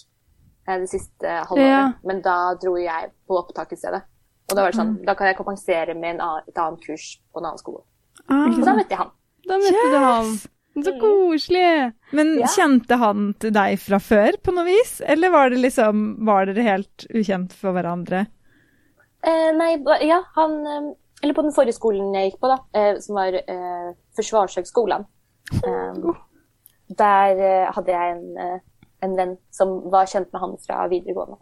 eh, det siste halvåret. Ja. Men da dro jeg på opptak i stedet. Og da var det sånn, da kan jeg kompensere med en annen, et annet kurs på en annen skole. Ah. Så da møtte jeg han. Da møtte du han. Så koselig. Men Ja. kjente han til deg fra før på noe vis, eller var det liksom Var dere helt ukjent for hverandre? Eh, nei, ja, han eh, Eller på den forrige skolen jeg gikk på, da, eh, som var eh, Forsvarshøgskolen. Eh, der eh, hadde jeg en, eh, en venn som var kjent med han fra videregående.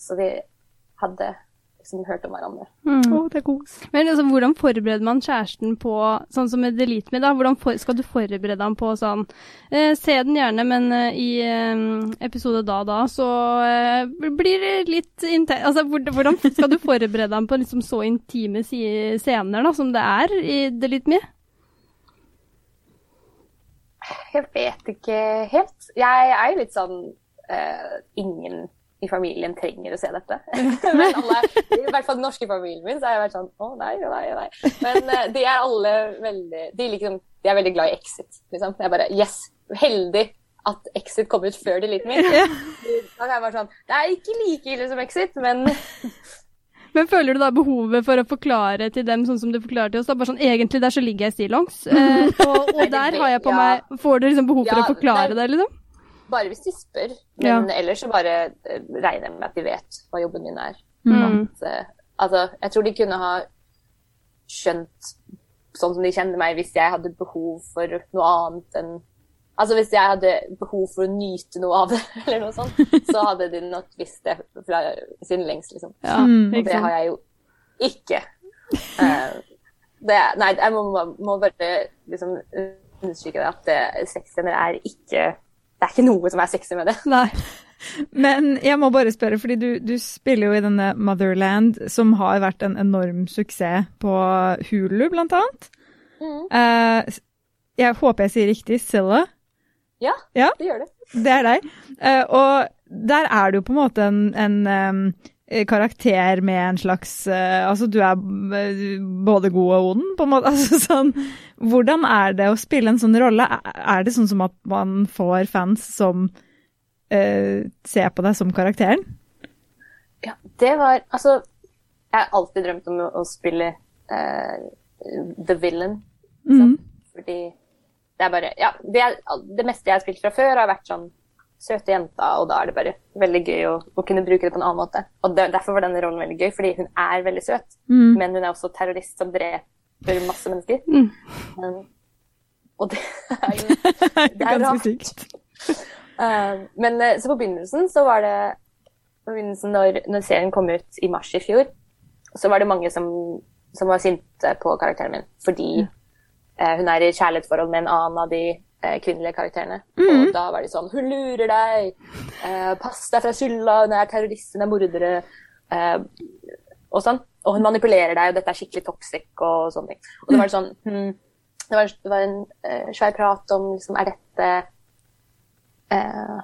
Så vi hadde liksom hørt om hverandre. Mm. Å, det er kos. Men altså, hvordan forbereder man kjæresten på Sånn som med Delete Me, da. Hvordan for, skal du forberede ham på sånn eh, Se den gjerne, men eh, i eh, episode da da, så eh, blir det litt intenst Altså, hvordan skal du forberede ham på liksom så intime scener da, som det er i Delete Me? Jeg vet ikke helt. Jeg er jo litt sånn uh, Ingen i familien trenger å se dette. Men alle, i hvert fall den norske familien min, så har jeg vært sånn Å nei, nei, nei. Men uh, de er alle veldig de, liksom, de er veldig glad i Exit. Liksom. Jeg bare Yes! Heldig at Exit kom ut før Delete Me. Da er jeg bare sånn Det er ikke like ille som Exit, men Men føler du da behovet for å forklare til dem sånn som du forklarer til oss? Da, bare sånn, Egentlig der så ligger jeg stillongs, eh, og, og der har jeg på ja. meg Får du liksom behov for Ja, å forklare det, liksom? bare hvis de spør. Men ellers så bare eh, regner jeg med at de vet hva jobben min er. Mm. At, eh, altså, jeg tror de kunne ha skjønt sånn som de kjenner meg, hvis jeg hadde behov for noe annet enn Altså hvis jeg hadde behov for å nyte noe av det, eller noe sånt, så hadde de nok visst det fra sin lengst, liksom. Ja, Mm. Og det har jeg jo ikke. Uh, det, nei, jeg må, må bare liksom understreke det at det- sexscener er ikke Det er ikke noe som er sexy med det. Nei. Men jeg må bare spørre, fordi du, du spiller jo i denne Motherland, som har vært en enorm suksess på Hulu, blant annet. Eh, jeg håper jeg sier riktig. Scylla. Ja, Ja. det gjør det. Det er deg. Eh, og der er du på en måte en, en em, karakter med en slags eh, Altså, du er eh, både god og ond, på en måte. Altså, sånn, hvordan er det å spille en sånn rolle? Er- Er det sånn som at man får fans som uh, ser på deg som karakteren? Ja, det var Altså, jeg har alltid drømt om å, å spille uh, The Villain. Mm. Fordi det er bare Ja, det, er, det meste jeg har spilt fra før, har vært sånn søte jenta, og da er det bare veldig gøy å, å kunne bruke det på en annen måte. Og det, derfor var denne rollen veldig gøy, fordi hun er veldig søt, Mm. men hun er også terrorist som dreper masse mennesker. Mm. Men, og det er jo det er rart. Eh, men eh, så på begynnelsen så var det på begynnelsen når, når serien kom ut i mars i fjor, så var det mange som, som var sinte på karakteren min fordi eh, hun er i kjærlighetsforhold med en annen av de eh, kvinnelige karakterene. Og da var de sånn Hun lurer deg! Eh, pass deg fra skylda! Hun er terrorist, hun er mordere. Eh, og sånn. Og hun manipulerer deg, og dette er skikkelig toxic og sånne ting. Og det var sånn hmm, det, var, det var en uh, svær prat om liksom, er dette uh,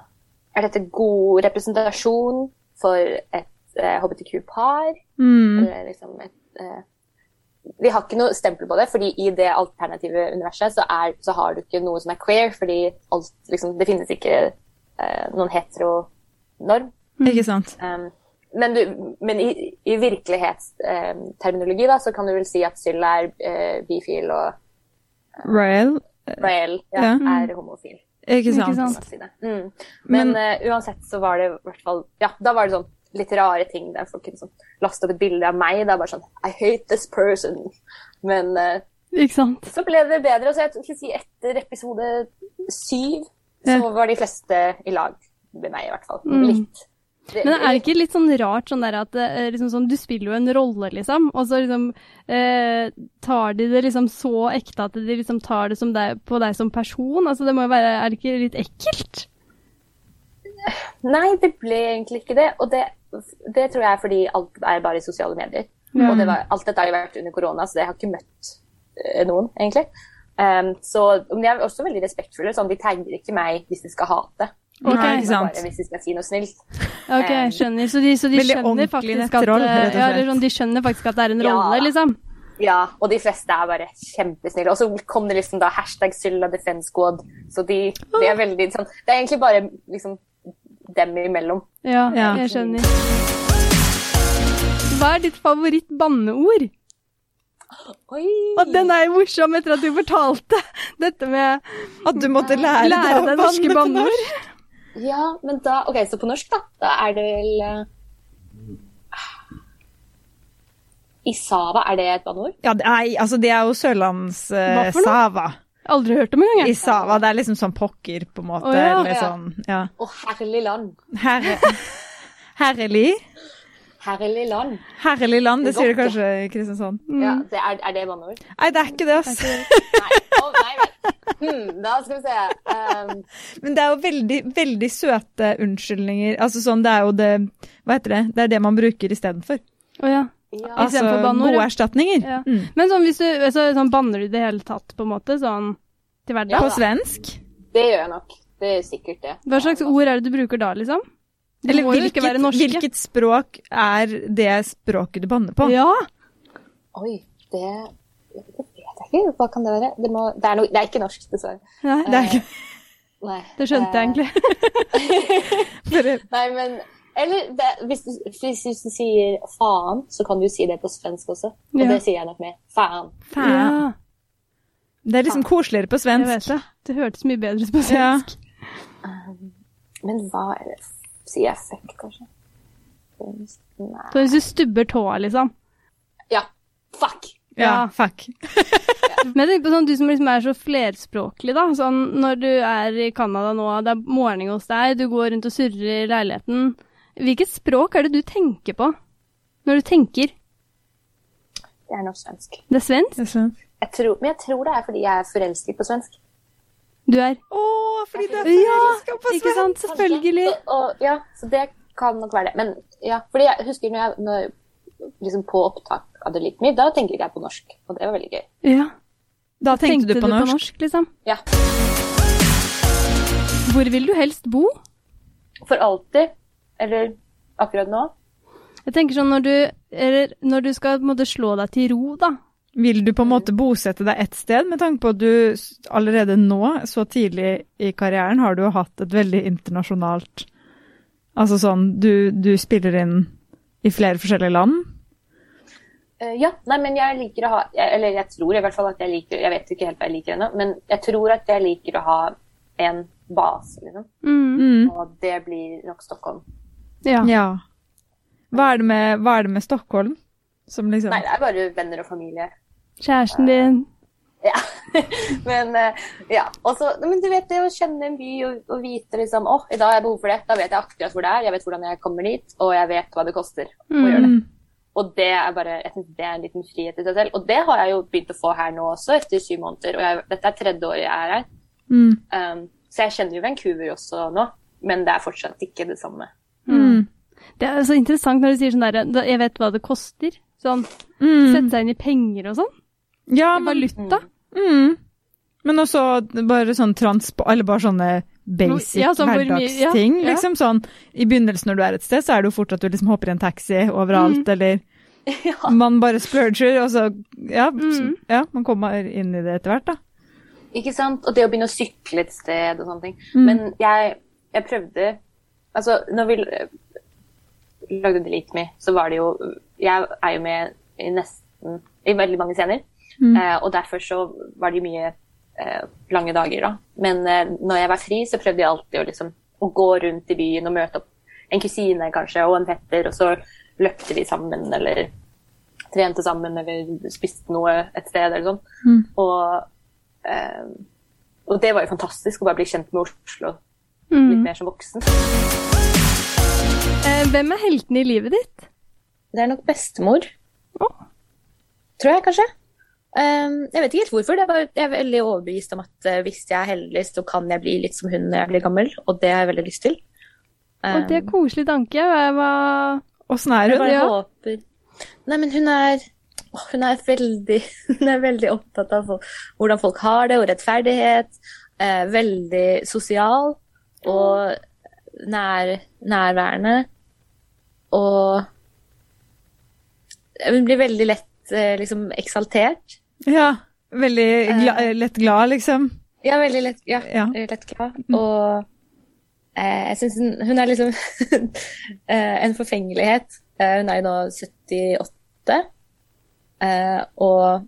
Er dette god representasjon for et uh, hbtq-par? Mm. Eller liksom et eh, Vi har ikke noe stempel på det, fordi i det alternative universet så, er, så har du ikke noe som er queer, fordi alt, liksom, det finnes ikke eh, noen heteronorm. Ikke sant? Um, men, du, men i, i virkelighetsterminologi da, så kan du vel si at Syl er eh, bifil og eh, Rael ja, Ja. er homofil. ikke sant? Ikke sant? si. Mm. Men, eh, uansett så var det i hvert fall Ja, da var det sånn litt rare ting der folk kunne sånn laste opp et bilde av meg. Det er bare sånn I hate this person. Men uh, så ble det bedre. Og så jeg si etter episode syv så Ja. var de fleste i lag med meg, i hvert fall. Mm. Litt. Det- Men er det ikke litt sånn rart sånn der at eh, liksom sånn, du spiller jo en rolle, liksom, og så liksom eh, tar de det liksom så ekte at de liksom tar det som deg, på deg som person? Altså det må jo være Er det ikke litt ekkelt? Nei, det ble egentlig ikke det. Og det, det tror jeg er fordi alt er bare i sosiale medier. Mm. Og det var, alt dette har jo vært under korona, så jeg har ikke møtt eh, noen, egentlig. Um, så men de er også veldig respektfulle. Sånn, de tagger ikke meg hvis de skal hate. Okay, ikke sant. Bare hvis de skal si noe snilt. Ok, jeg skjønner. Så de, så de skjønner faktisk at nettroll, eh, ja, sånn, De skjønner faktisk at det er en Ja. rolle, liksom. Ja, og de fleste er bare kjempesnille. Og så kom det liksom da hashtag Sylla Defense Squad. Så de, de er veldig sånn Det er egentlig bare liksom dem imellom. Ja, Ja. jeg skjønner. Hva er ditt favoritt-banneord? Oi! Og den er jo morsom etter at du fortalte dette med At du måtte lære, lære deg norske banneord. Ja, men da OK, så på norsk, da. Da er det vel uh, Isava, er det et banneord? Ja, det er, altså det er jo sørlands-sava. for noe? Aldri hørt om engang. Isava, det er liksom sånn pokker, på en måte. Å, ja. Eller sånn, ja. Å, herlig land. Herre, herrelig. Herlig land. Herlig land, det Det er sier du kanskje i Kristiansand. Ja, det er, er det banneord? Nei, det er ikke det, altså. Nei. oh, nei nei. Hmm, da skal vi se. Um, Men det er jo veldig, veldig søte unnskyldninger. Altså sånn, det er jo det Hva heter det? Det er det man bruker istedenfor. Å ja. Ja. Altså Istedenfor banneord, gode erstatninger. ja. Mm. Men sånn, hvis du, altså, sånn banner du det hele tatt, på en måte? Sånn til Ja. På svensk. Det gjør jeg nok. Det er sikkert det. Hva slags ord er det du bruker da, liksom? Det Eller må jo ikke være hvilket, hvilket språk er det språket du banner på? Ja. Oi, det, det vet jeg ikke. Hva kan det være? Det, må, det, er, no, det er ikke norsk, dessverre. Nei, Det er ikke Nei. det skjønte jeg Eh, egentlig. Nei, men Eller det, hvis, du, hvis, du sier faen, så kan du si det på svensk også. Og Ja. det sier jeg nok med. Faen. Faen. Ja, Det er liksom koseligere på jeg svensk. vet det. Det hørtes mye bedre ut på Ja. svensk. Men hva er det? Sier jeg fuck, kanskje? Nei. Så hvis du stubber tåa, liksom. Ja. Fuck. Ja, Ja. fuck. Men jeg tenker på sånn, du som liksom er så flerspråklig, da. Sånn, når du er i Canada nå, det er morgen hos deg, du går rundt og surrer i leiligheten. Hvilket språk er det du tenker på når du tenker? Det er norsk-svensk. Det er svensk? Det er svensk. Jeg tror, men jeg tror det er fordi jeg er forelsket på svensk. Du er Å, fordi du er Ja, på svensk! ikke sant? Selvfølgelig. Så, og, ja, så det kan nok være det. Men ja, fordi jeg husker når jeg når, liksom på opptak av det litt mye, da tenker jeg på norsk. Og det var veldig gøy. Ja. Da tenkte, du på norsk? liksom? Ja. Hvor vil du helst bo? For alltid. Eller akkurat nå. Jeg tenker sånn når du, eller, når du skal på en måte slå deg til ro, da. Vil du på en måte bosette deg ett sted, med tanke på at du allerede nå, så tidlig i karrieren, har du jo hatt et veldig internasjonalt Altså sånn, du, du spiller inn i flere forskjellige land. Eh, ja, nei, men jeg liker å ha jeg, Eller jeg tror i hvert fall at jeg liker Jeg vet ikke helt hva jeg liker ennå, men jeg tror at jeg liker å ha en base, liksom. Mm. Mm. Og det blir nok Stockholm. Ja. Ja. Hva er, det med, hva er det med Stockholm? Som liksom Nei, det er bare venner og familie. Kjæresten din. Ja. men eh, ja. Også, men du vet det å kjenne en by og, og vite liksom Å, i dag har jeg behov for det. Da vet jeg akkurat hvor det er. Jeg vet hvordan jeg kommer dit, og jeg vet hva det koster å gjøre det. Mm. Og det er bare, jeg synes det er en liten frihet i seg selv. Og det har jeg jo begynt å få her nå også, etter syv måneder. Og jeg, dette er tredje året jeg er her. Mm. Um, så jeg kjenner jo Vancouver også nå, men det er fortsatt ikke det samme. Mm. Det er så interessant når du sier sånn der Jeg vet hva det koster. Sånn Mm. sette seg inn i penger og sånn. Ja, valuta. mm. men også bare sånn transport Eller bare sånne basic Ja, sånn hverdagsting. ja, ja. Liksom sånn I begynnelsen når du er et sted, så er det jo fort at du liksom hopper i en taxi overalt, Mm. eller Ja. man bare splurger, og så ja, s- Mm. ja, man kommer inn i det etter hvert, da. Ikke sant? Og det å begynne å sykle et sted og sånne ting. Mm. Men jeg, jeg prøvde Altså, når vi lagde Delete Me, så var det jo Jeg er jo med i nesten I veldig mange scener. Mm. Eh, og derfor så var det mye eh, lange dager, da. Men eh, når jeg var fri, så prøvde jeg alltid å liksom å gå rundt i byen og møte opp en kusine kanskje, og en fetter, og så løpte vi sammen, eller trente sammen, eller spiste noe et sted, eller sånn. Mm. Og, eh, og det var jo fantastisk å bare bli kjent med Oslo litt Mm. mer som voksen. Eh, hvem er heltene i livet ditt? Det er nok bestemor. Oh. Tror jeg, kanskje. Um, jeg vet ikke helt hvorfor. Det jeg er veldig overbevist om at eh, hvis jeg er heldig, så kan jeg bli litt som hun når jeg blir gammel, og det har jeg veldig lyst til. Og det er Um, koselig tanke. Jeg var Åssen er hun? ja. håper Nei, men hun er hun er veldig, hun er veldig opptatt av folk, hvordan folk har det, og rettferdighet. Eh, veldig sosial og nær, nærværende. Og hun blir veldig lett eh, liksom eksaltert. Ja. Veldig gla lett glad, liksom. Ja, veldig lett, ja, Ja. lett glad. Og eh, jeg syns hun, hun er liksom eh, en forfengelighet. Eh, hun er jo nå 78, eh, og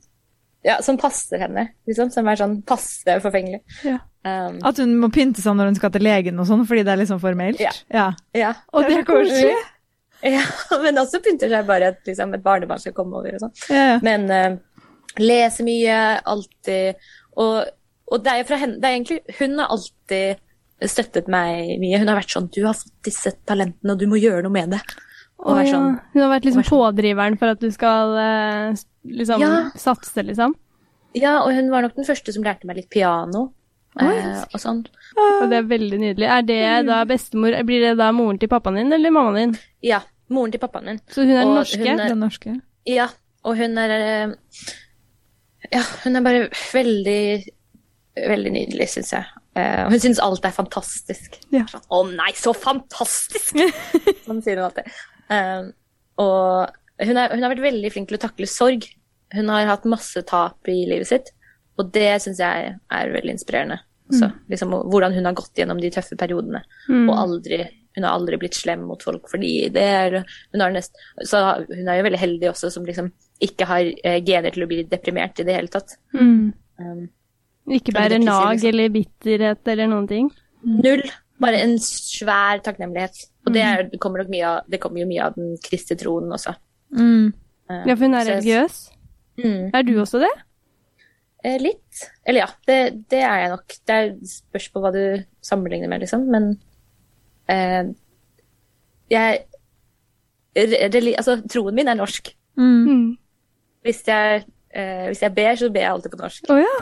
ja, som passer henne, liksom. Som er sånn passe forfengelig. Ja. Um, At hun må pynte seg når hun skal til legen og sånn, fordi det er liksom formelt. Ja. ja. ja. Og det er koselig. ja. Men også pynter seg bare at liksom, et barnebarn skal komme over og sånn. Ja. Men uh, leser mye, alltid. Og, og det er henne det er egentlig, Hun har alltid støttet meg mye. Hun har vært sånn 'Du har fått disse talentene, og du må gjøre noe med det'. Og være sånn. ja. Hun har vært liksom sånn- pådriveren for at du skal eh, liksom Ja. satse, liksom. ja, og hun var nok den første som lærte meg litt piano. eh, og sånn. Og det er veldig nydelig. Er det da bestemor Blir det da moren til pappaen din eller mammaen din? Ja. Moren til pappaen min. Så hun er Og norske? hun er- norske. Ja, og hun er eh, Ja, hun er bare veldig Veldig nydelig, syns jeg. Eh, og hun syns alt er fantastisk. Ja. Sånn, Å nei, så fantastisk! sånn sier hun alltid. Um, og hun, er, hun har vært veldig flink til å takle sorg. Hun har hatt masse tap i livet sitt, og det syns jeg er veldig inspirerende. Også, liksom, hvordan hun har gått gjennom de tøffe periodene, Mm. og aldri hun har aldri blitt slem mot folk fordi det er hun har nest, Så hun er jo veldig heldig også, som liksom ikke har eh, gener til å bli deprimert i det hele tatt. Mm. Um, Ikke si nag liksom? eller bitterhet eller noen ting? null. Bare en svær takknemlighet. Og det, er, det, kommer nok mye av, det kommer jo mye av den kristne troen også. Mm. Eh, Ja, for hun er så religiøs. Mm. Er du også det? Eh, litt. Eller ja, det, det er jeg nok. Det er- spørs på hva du sammenligner med, liksom. Men eh, jeg reli, Altså, troen min er norsk. Mm. Mm. Hvis jeg, eh, hvis jeg ber, så ber jeg alltid på norsk. Å ja.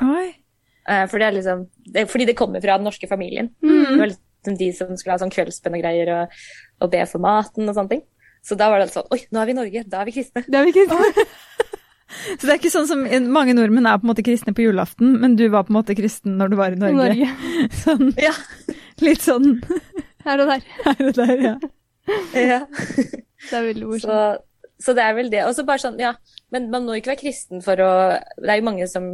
Eh, fordi, det liksom, det, fordi det kommer fra den norske familien. Mm. Det var liksom de som skulle ha sånn kveldsbønn og greier og, og be for maten og sånne ting. Så da var det sånn Oi, nå er vi i Norge. Da er vi kristne. Det er vi kristne. Så det er ikke sånn som mange nordmenn er på en måte kristne på julaften, men du var på en måte kristen når du var i Norge. Norge. Sånn, Ja. litt sånn Her og der. her og der, ja. ja. Det er veldig morsomt. Så, så det er vel det. Og så bare sånn, ja. Men man må ikke være kristen for å Det er jo mange som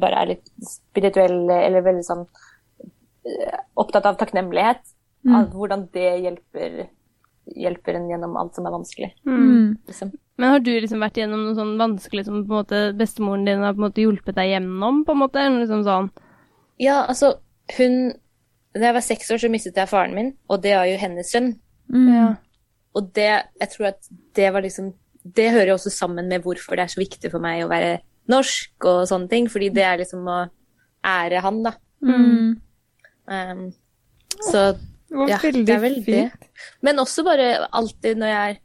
bare er litt spirituelle eller veldig sånn opptatt av takknemlighet. Av hvordan det hjelper, hjelper en gjennom alt som er vanskelig. Mm. Liksom. Men har du liksom vært gjennom noe sånn vanskelig som på en måte bestemoren din har på en måte hjulpet deg gjennom, på en måte? Liksom sånn Ja, altså, hun Da jeg var seks år, så mistet jeg faren min, og det var jo hennes sønn. Mm. Ja. Og det, jeg tror at det var liksom Det hører jo også sammen med hvorfor det er så viktig for meg å være norsk og sånne ting, fordi det er liksom å ære han, da. Mm. Um, så Det var ja, veldig det er vel det. fint. Men også bare alltid når jeg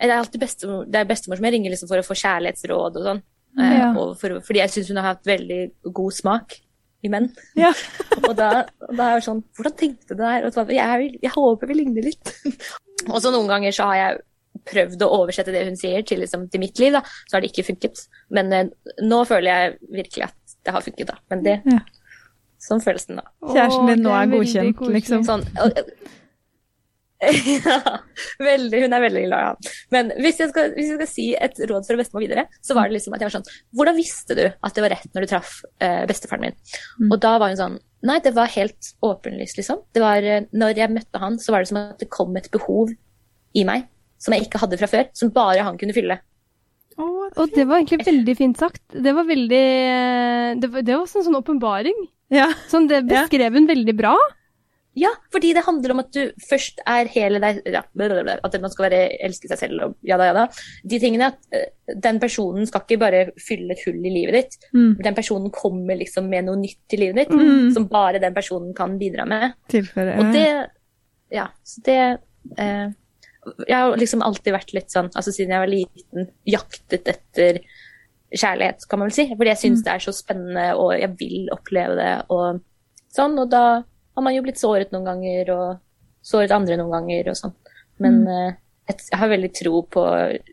Det er alltid bestemor, det er bestemor som jeg ringer liksom for å få kjærlighetsråd og sånn. Eh, Ja. og for, fordi jeg syns hun har hatt veldig god smak i menn. Ja. og da, da er jeg sånn Hvordan tenkte du der? Og så jeg, jeg håper vi ligner litt. og så noen ganger så har jeg prøvd å oversette det hun sier til, liksom, til mitt liv, da. Så har det ikke funket. Men eh, nå føler jeg virkelig at det har funket, da. Men det Ja. Sånn føles den, da. Kjæresten din nå er, er godkjent, liksom. Sånn ja, veldig, hun er veldig glad i han. Men hvis jeg, skal, hvis jeg skal si et råd fra bestemor videre, så var det liksom at jeg var sånn Hvordan visste du at det var rett når du traff eh, bestefaren min? Mm. Og da var hun sånn Nei, det var helt åpenlyst, liksom. Det var, eh, når jeg møtte han, så var det som at det kom et behov i meg som jeg ikke hadde fra før, som bare han kunne fylle. Å, Og det var egentlig veldig fint sagt. Det var veldig Det var, det var sånn sånn åpenbaring. Ja. Sånn, det beskrev hun veldig bra. Ja, fordi det handler om at du først er hele deg ja, At man skal være, elske seg selv og ja da, ja da. De tingene at eh, den personen skal ikke bare fylle et hull i livet ditt. Mm. Den personen kommer liksom med noe nytt i livet ditt, Mm. som bare den personen kan bidra med. Tilføre. Og det Ja, så det eh, Jeg har liksom alltid vært litt sånn, altså siden jeg var liten, jaktet etter kjærlighet, kan man vel si. Fordi jeg syns det er så spennende, og jeg vil oppleve det og sånn. Og da har man jo blitt såret noen ganger, og såret andre noen ganger og sånn. Men mm. jeg, jeg har veldig tro på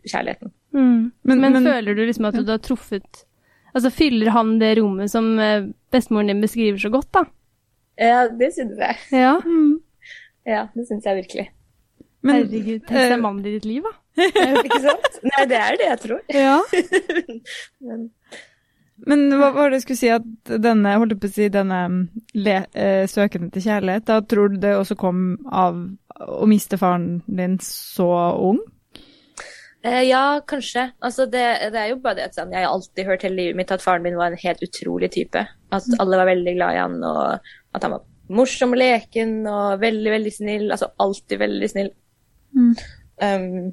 kjærligheten. Men, Men- men- føler du liksom at du har truffet Altså, fyller han det rommet som eh, bestemoren din beskriver så godt, da? Ja, det syns jeg. Ja. Mm. Ja, det syns jeg virkelig. Men, Herregud, tenk eh, deg mannen i ditt liv, da. Ikke sant? Nei, det er det jeg tror. Ja. Men, Men hva var det jeg skulle si at denne, holdt på å si, denne le, eh, søkende til kjærlighet, da tror du det også kom av å miste faren din så ung? Eh, ja, kanskje. Altså, det, det er jo bare det at sånn, jeg har alltid hørt hele livet mitt at faren min var en helt utrolig type. At alle var veldig glad i han, og at han var morsom og leken og veldig, veldig snill. Altså alltid veldig snill. Mm. Um,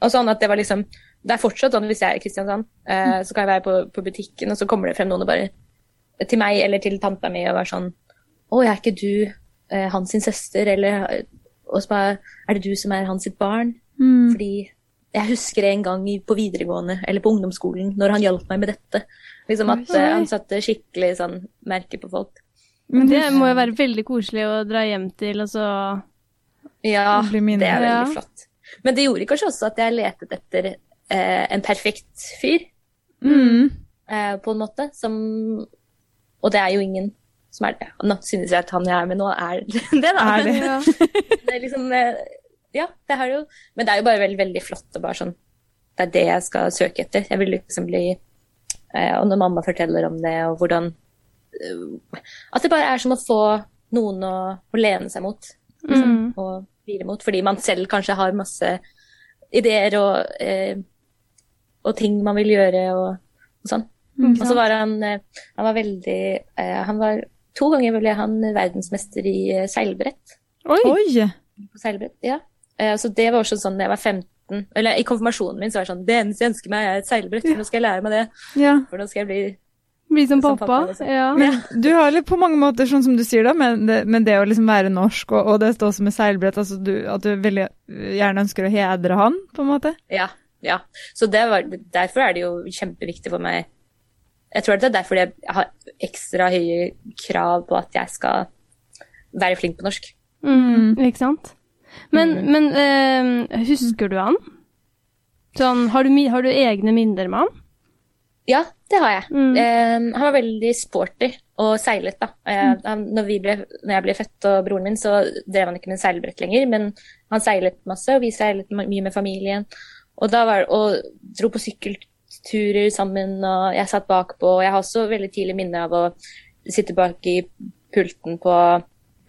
og sånn at det var liksom Det er fortsatt sånn hvis jeg er i Kristiansand, eh, så kan jeg være på, på butikken, og så kommer det frem noen og bare Til meg eller til tanta mi og være sånn Å, er ikke du uh, hans sin søster? Eller Og så bare Er det du som er hans sitt barn? Mm. Fordi jeg husker en gang på videregående, eller på ungdomsskolen, når han hjalp meg med dette. Liksom at Oi. eh, han satte skikkelig sånn merke på folk. Men det må jo være veldig koselig å dra hjem til, og så Ja, Det er veldig flott. Men det gjorde kanskje også at jeg letet etter eh, en perfekt fyr, Mm. eh, på en måte, som Og det er jo ingen som er det. Nå synes jeg at han jeg er med nå, er det, da. Er det? ja. det er liksom eh, Ja, det har jo Men det er jo bare veldig, veldig flott og bare sånn Det er det jeg skal søke etter. Jeg vil liksom bli eh, Og når mamma forteller om det, og hvordan eh, At det bare er som å få noen å, å lene seg mot. Liksom, Mm. å hvile mot. Fordi man selv kanskje har masse ideer og, eh, og ting man vil gjøre og, og sånn. Mm, Og så var han eh, Han var veldig eh, Han var To ganger ble han verdensmester i eh, seilbrett Oi! Oi! på seilbrett. Ja. Eh, så det var også sånn da jeg var 15 Eller i konfirmasjonen min så var det sånn Det eneste jeg ønsker meg, er et seilbrett, for nå skal jeg lære meg det. Ja. For nå skal jeg bli Bli som Som pappa. pappa, liksom. Ja. Men du har litt på mange måter, sånn som du sier da, men det, men det å liksom være norsk, og, og det står som med seilbrett, altså du, at du veldig gjerne ønsker å hedre han, på en måte. Ja. ja. Så det var, derfor er det jo kjempeviktig for meg Jeg tror det er derfor jeg har ekstra høye krav på at jeg skal være flink på norsk. Mm, ikke sant? Men, Mm. men eh, husker du han? Sånn, har du, har du egne minner med han? Ja, det har jeg. Mm. Eh, han var veldig sporty og seilet, da. Eh, han, når, vi ble, når jeg ble født og broren min, så drev han ikke med seilbrett lenger, men han seilet masse, og vi seilet mye med familien. Og da var og dro på sykkelturer sammen, og jeg satt bakpå. Og jeg har også veldig tidlig minne av å sitte bak i pulten på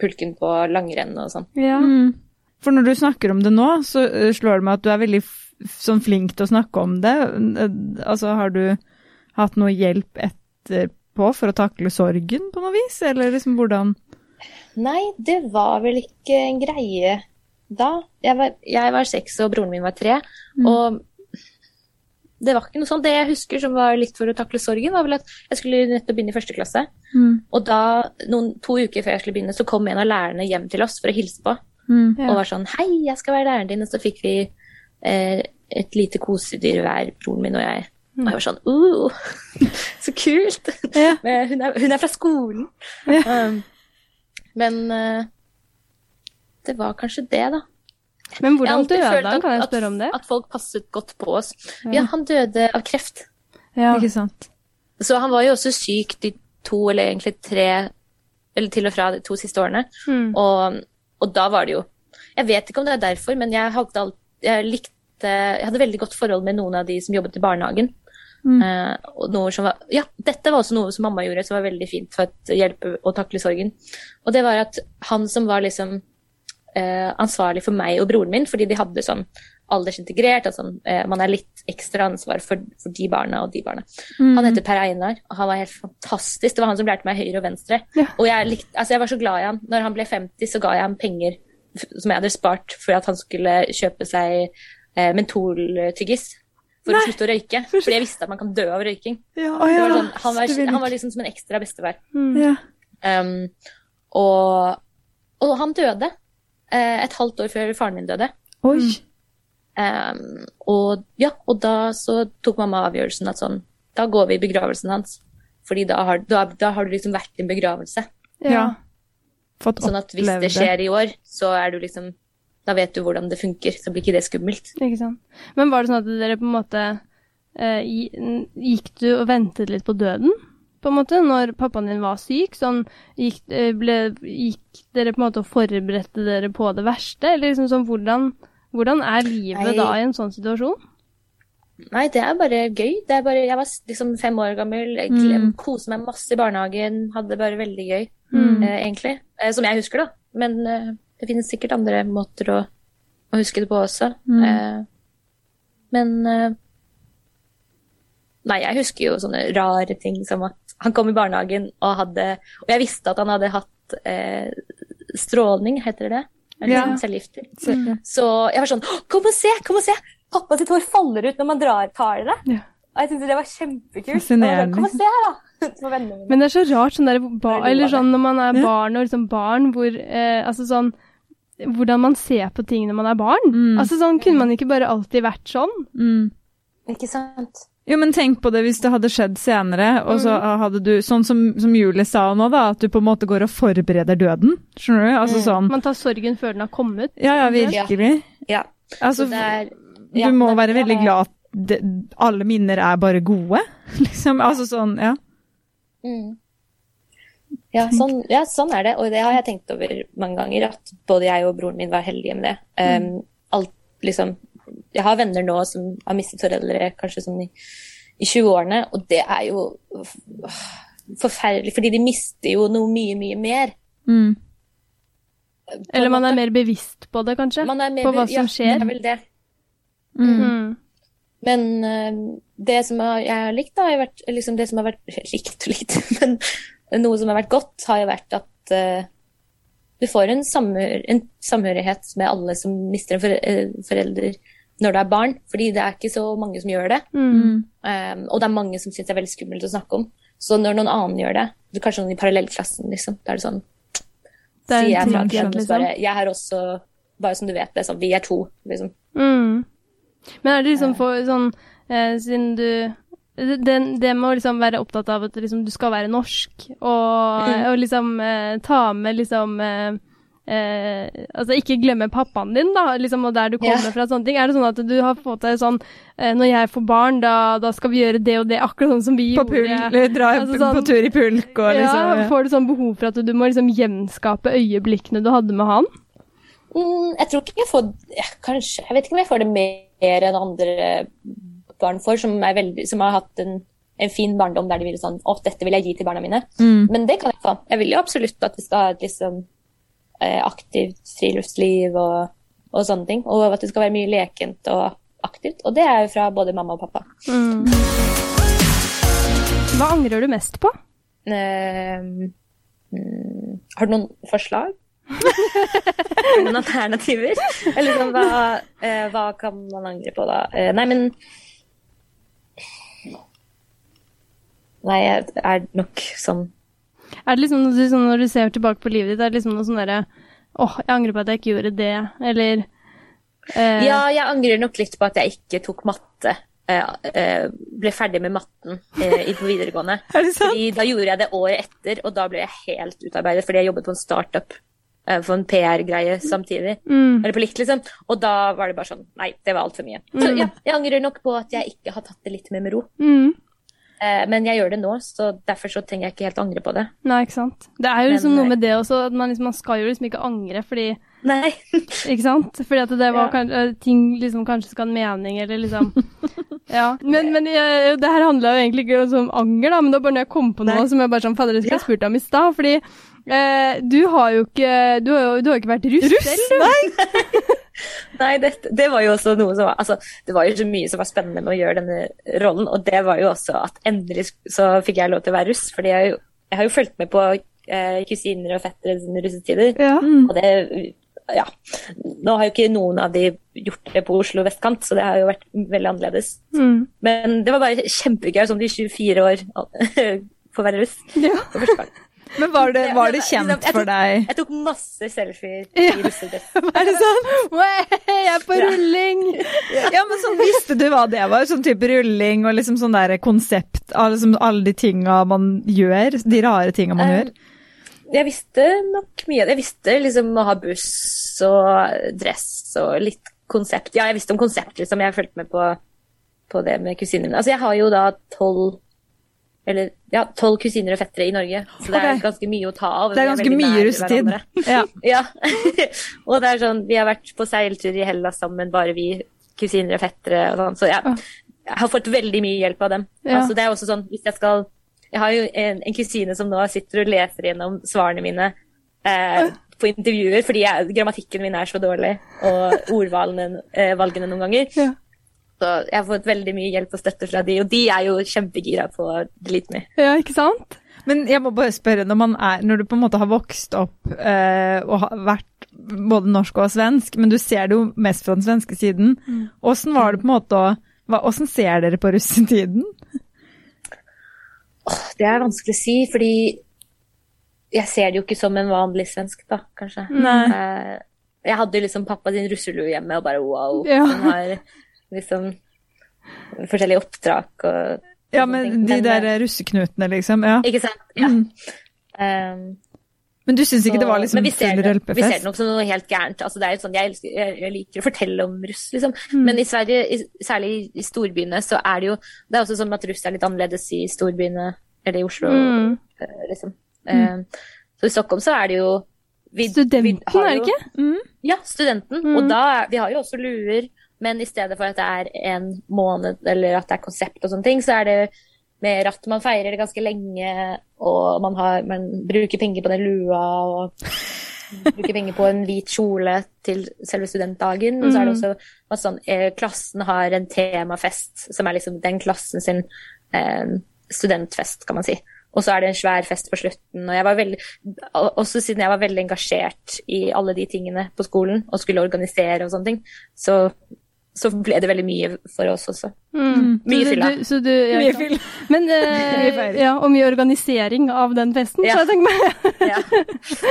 pulken på langrenn og sånn. Ja. Mm. For når du snakker om det nå, så eh, slår det meg at du er veldig f sånn flink til å snakke om det. Eh, Altså, har du hatt noe hjelp etterpå for å takle sorgen på noe vis, eller liksom hvordan Nei, det var vel ikke en greie da. Jeg var, jeg var seks og broren min var tre. Og det var ikke noe sånt. Det jeg husker som var litt for å takle sorgen, var vel at jeg skulle nettopp begynne i første klasse. Og da, noen, to uker før jeg skulle begynne, så kom en av lærerne hjem til oss for å hilse på. Mm. Ja. Og var sånn Hei, jeg skal være læreren din. Og så fikk vi eh, et lite kosedyr hver, broren min og jeg. Og jeg var sånn uh, Så kult! Ja. Men hun, er, hun er fra skolen. Ja. Um, men uh, det var kanskje det, da. Men hvordan døde han, at- kan jeg spørre om det? At folk passet godt på oss. Ja. Ja, han døde av kreft. Ja. Ikke sant? Så han var jo også syk de to, eller egentlig tre, eller til og fra de to siste årene. Mm. Og, og da var det jo Jeg vet ikke om det er derfor, men jeg alt, jeg likte Jeg hadde veldig godt forhold med noen av de som jobbet i barnehagen. Mm. Som var, ja, dette var også noe som mamma gjorde som var veldig fint for å hjelpe å takle sorgen. Og det var at han som var liksom eh, ansvarlig for meg og broren min, fordi de hadde sånn aldersintegrert, altså eh, man er litt ekstra ansvar for, for de barna og de barna. Mm. Han heter Per Einar, og han var helt fantastisk. Det var han som lærte meg høyre og venstre. Ja. Og jeg, likte, altså jeg var så glad i han. Når han ble 50, så ga jeg ham penger som jeg hadde spart for at han skulle kjøpe seg eh, mentoltyggis. For å slutte å røyke. Fordi jeg visste at man kan dø av røyking. Ja, Det ja. var sånn, han, var, han var liksom som en ekstra bestefar. Mm. ja. Um, og, og han døde uh, et halvt år før faren min døde. Oi. Um, og ja, og da så tok mamma avgjørelsen at sånn, da går vi i begravelsen hans. Fordi da har, da, da har du liksom vært i en begravelse. Ja. Fått Sånn at hvis det skjer i år, så er du liksom Da vet du hvordan det funker, så blir ikke det skummelt. Ikke sant. Men var det sånn at dere på en måte eh, Gikk du og ventet litt på døden, på en måte, når pappaen din var syk? Sånn, gikk, eh, ble, gikk dere på en måte og forberedte dere på det verste? Eller liksom sånn, hvordan, hvordan er livet Nei. da i en sånn situasjon? Nei, det er bare gøy. Det er bare, jeg var liksom fem år gammel, jeg Mm. koste meg masse i barnehagen, hadde det bare veldig gøy, Mm. eh, egentlig. Eh, som jeg husker, da. Men eh, det finnes sikkert andre måter å, å huske det på også. Mm. Eh, men eh, Nei, jeg husker jo sånne rare ting som at han kom i barnehagen og hadde Og jeg visste at han hadde hatt eh, stråling, heter det det? Eller Ja. sånn cellegifter. Så. Så jeg var sånn Kom og se! Kom og se! Pappa sitt hår faller ut når man drar, tar det. Ja. Og jeg syntes det var kjempekult. Sånn, Kom og se her, da! Men det er så rart, sånn der, ba, eller sånn når man er barn og liksom barn, hvor eh, Altså sånn Hvordan man ser på ting når man er barn. Mm. Altså sånn Kunne man ikke bare alltid vært sånn? Mm. Ikke sant? Jo, men tenk på det hvis det hadde skjedd senere, og så hadde du, sånn som, som Julie sa nå, da, at du på en måte går og forbereder døden. Skjønner du? Altså Mm. sånn Man tar sorgen før den har kommet. Ja, ja, virkelig. Ja. Altså, er, det er, du må det- være veldig glad at det, alle minner er bare gode, liksom. Altså sånn, ja. Mm. Ja, sånn, ja, sånn er det. Og det har jeg tenkt over mange ganger, at både jeg og broren min var heldige med det. Um, alt, liksom, jeg har venner nå som har mistet foreldre kanskje sånn i, i 20-årene, og det er jo øh, forferdelig, fordi de mister jo noe mye, mye mer. Mm. Eller man er mer bevisst på det, kanskje? På hva som skjer. Ja, Det er vel det. Mm. Mm. Men øh, det som jeg har likt, da, har vært liksom det som har vært likt og likt, men noe som har vært godt, har jo vært at uh, du får en, samhør, en samhørighet med alle som mister en øh, forelder når du er barn, fordi det er ikke så mange som gjør det. Mm. Um, og det er mange som syns det er veldig skummelt å snakke om. Så når noen annen gjør det, kanskje noen i parallellklassen, liksom, da er det sånn Det er Sier jeg fra til liksom. bare Jeg har også Bare som du vet det, sånn Vi er to, liksom. Mm. Men er det liksom for sånn eh, Siden du det, det med å liksom være opptatt av at liksom, du skal være norsk, og, Mm. og liksom eh, ta med liksom eh, eh, Altså ikke glemme pappaen din, da, liksom, og der du kommer yeah. fra, sånne ting. Er det sånn at du har fått deg sånn eh, Når jeg får barn, da, da skal vi gjøre det og det, akkurat sånn som vi På gjorde. Pul, dra Altså sånn- på tur i pulk og liksom ja, får du sånn behov for at du må liksom gjenskape øyeblikkene du hadde med han? Mm, jeg tror ikke jeg får Kanskje Jeg vet ikke om jeg får det mer enn andre barn får, som, er veldig, som har hatt en, en fin barndom der de vil sånn Å, dette vil jeg gi til barna mine. Mm. Men det kan jeg få. Jeg vil jo absolutt at vi skal ha et liksom eh, aktivt friluftsliv og, og sånne ting. Og at det skal være mye lekent og aktivt. Og det er jo fra både mamma og pappa. Mm. Hva angrer du mest på? Uh, mm, har du noen forslag? Noen alternativer? Eller liksom, hva, uh, hva kan man angre på da? Uh, nei, men Nei, jeg er nok sånn Er det liksom sånn, når du ser tilbake på livet ditt, er det liksom noe sånn derre Åh, jeg angrer på at jeg ikke gjorde det, eller eh, Ja, jeg angrer nok litt på at jeg ikke tok matte. eh, eh, ble ferdig med matten eh, på videregående. Er det sant? Fordi da gjorde jeg det året etter, og da ble jeg helt utarbeidet fordi jeg jobbet på en startup for en PR-greie samtidig. Mm. Eller på likt, liksom. Og da var det bare sånn Nei, det var altfor mye. Så ja, jeg angrer nok på at jeg ikke har tatt det litt mer med ro. Mm. Eh, men jeg gjør det nå, så derfor så trenger jeg ikke helt angre på det. Nei, ikke sant. Det er jo liksom Men, noe med det også, at man, liksom, man skal jo liksom ikke angre, fordi Nei. Ikke sant? Fordi at det var Ja. kan, eh, ting liksom kanskje skal ha en mening, eller liksom Ja. Men, men jeg, det her handla jo egentlig ikke om anger, da, men det var bare når jeg kom på noe Nei. som jeg bare sånn Fader, det skulle jeg spurt deg om i stad, fordi eh, du har jo ikke Du har jo, du har ikke vært russ, Russ? selv, du. Nei! Nei, det, det var jo også noe som var Altså, det var jo så mye som var spennende med å gjøre denne rollen, og det var jo også at endelig så fikk jeg lov til å være russ, fordi jeg, jeg har jo fulgt med på eh, kusiner og fettere sine russetider, Ja. og det Ja. Nå har jo ikke noen av de gjort det på Oslo vestkant, så det har jo vært veldig annerledes. Mm. Men det var bare kjempegøy som de 24 år får være russ ja. for første gang. Men var det, var det kjent tok- for deg? Jeg tok masse selfier Ja. i russedress. Er det sånn? Jeg er på Ja. rulling! Ja, men sånn visste du hva det var? Sånn type rulling og liksom sånn der konsept av liksom alle de tinga man gjør? De rare tinga man gjør? Eh, Jeg visste nok mye. Jeg visste liksom å ha buss og dress og litt konsept. Ja, jeg visste om konsept, liksom. Jeg har fulgt med på, på det med kusinene mine. Altså, jeg har jo da tolv eller ja, tolv kusiner og fettere i Norge, så det er ganske mye å ta av. Det er ganske er mye rustid. Ja. Ja. og det er sånn, vi har vært på seiltur i Hellas sammen, bare vi kusiner og fettere og sånn, så jeg, jeg har fått veldig mye hjelp av dem. Ja. Altså, det er også sånn, hvis jeg skal Jeg har jo en, en kusine som nå sitter og leser gjennom svarene mine eh, på intervjuer, fordi jeg, grammatikken min er så dårlig, og ordvalgene eh, noen ganger. Så jeg har fått veldig mye hjelp og støtte fra de, og de er jo kjempegira på delete me. ja, ikke sant? Men jeg må bare spørre, når, man er, når du på en måte har vokst opp eh, og har vært både norsk og svensk, men du ser det jo mest fra den svenske siden, åssen var det på en måte å Åssen ser dere på russetiden? Det er vanskelig å si, fordi jeg ser det jo ikke som en vanlig svensk, da, kanskje. Nei. Eh, Jeg hadde liksom pappa sin russelue hjemme, og bare wow. Ja. Har liksom forskjellige oppdrag og Ja, men de der eh, russeknutene, liksom. Ja. Ikke sant? Ja. Mm. Um, Men du syns ikke det var liksom men vi ser full rølpefest? Vi ser det nok som noe helt gærent. Altså, det er jo sånn, jeg, elsker, jeg, jeg liker å fortelle om russ, liksom. Mm. Men i Sverige, i, særlig i, storbyene, så er det jo Det er også sånn at russ er litt annerledes i storbyene, eller i Oslo, Mm. eh, liksom. Um, så i Stockholm så er det jo vi, Studenten, vi har er det ikke? Mm. Ja, studenten. Mm. Og da vi har jo også luer, men i stedet for at det er en måned, eller at det er konsept og sånne ting, så er det mer at man feirer det ganske lenge, og man, har, man bruker penger på den lua, og bruker penger på en hvit kjole til selve studentdagen. Og så er det også at sånn, eh, klassen har en temafest, som er liksom den klassen sin eh, studentfest, kan man si. Og så er det en svær fest på slutten. Og jeg var veldig, også siden jeg var veldig engasjert i alle de tingene på skolen og skulle organisere og sånne ting, så så ble det veldig mye for oss også. Mm. Mye fyll, da. fylla. du- du, ja, Mye fyll. Men, eh, ja, og mye organisering av den festen, Ja. så jeg tenker meg. Ja.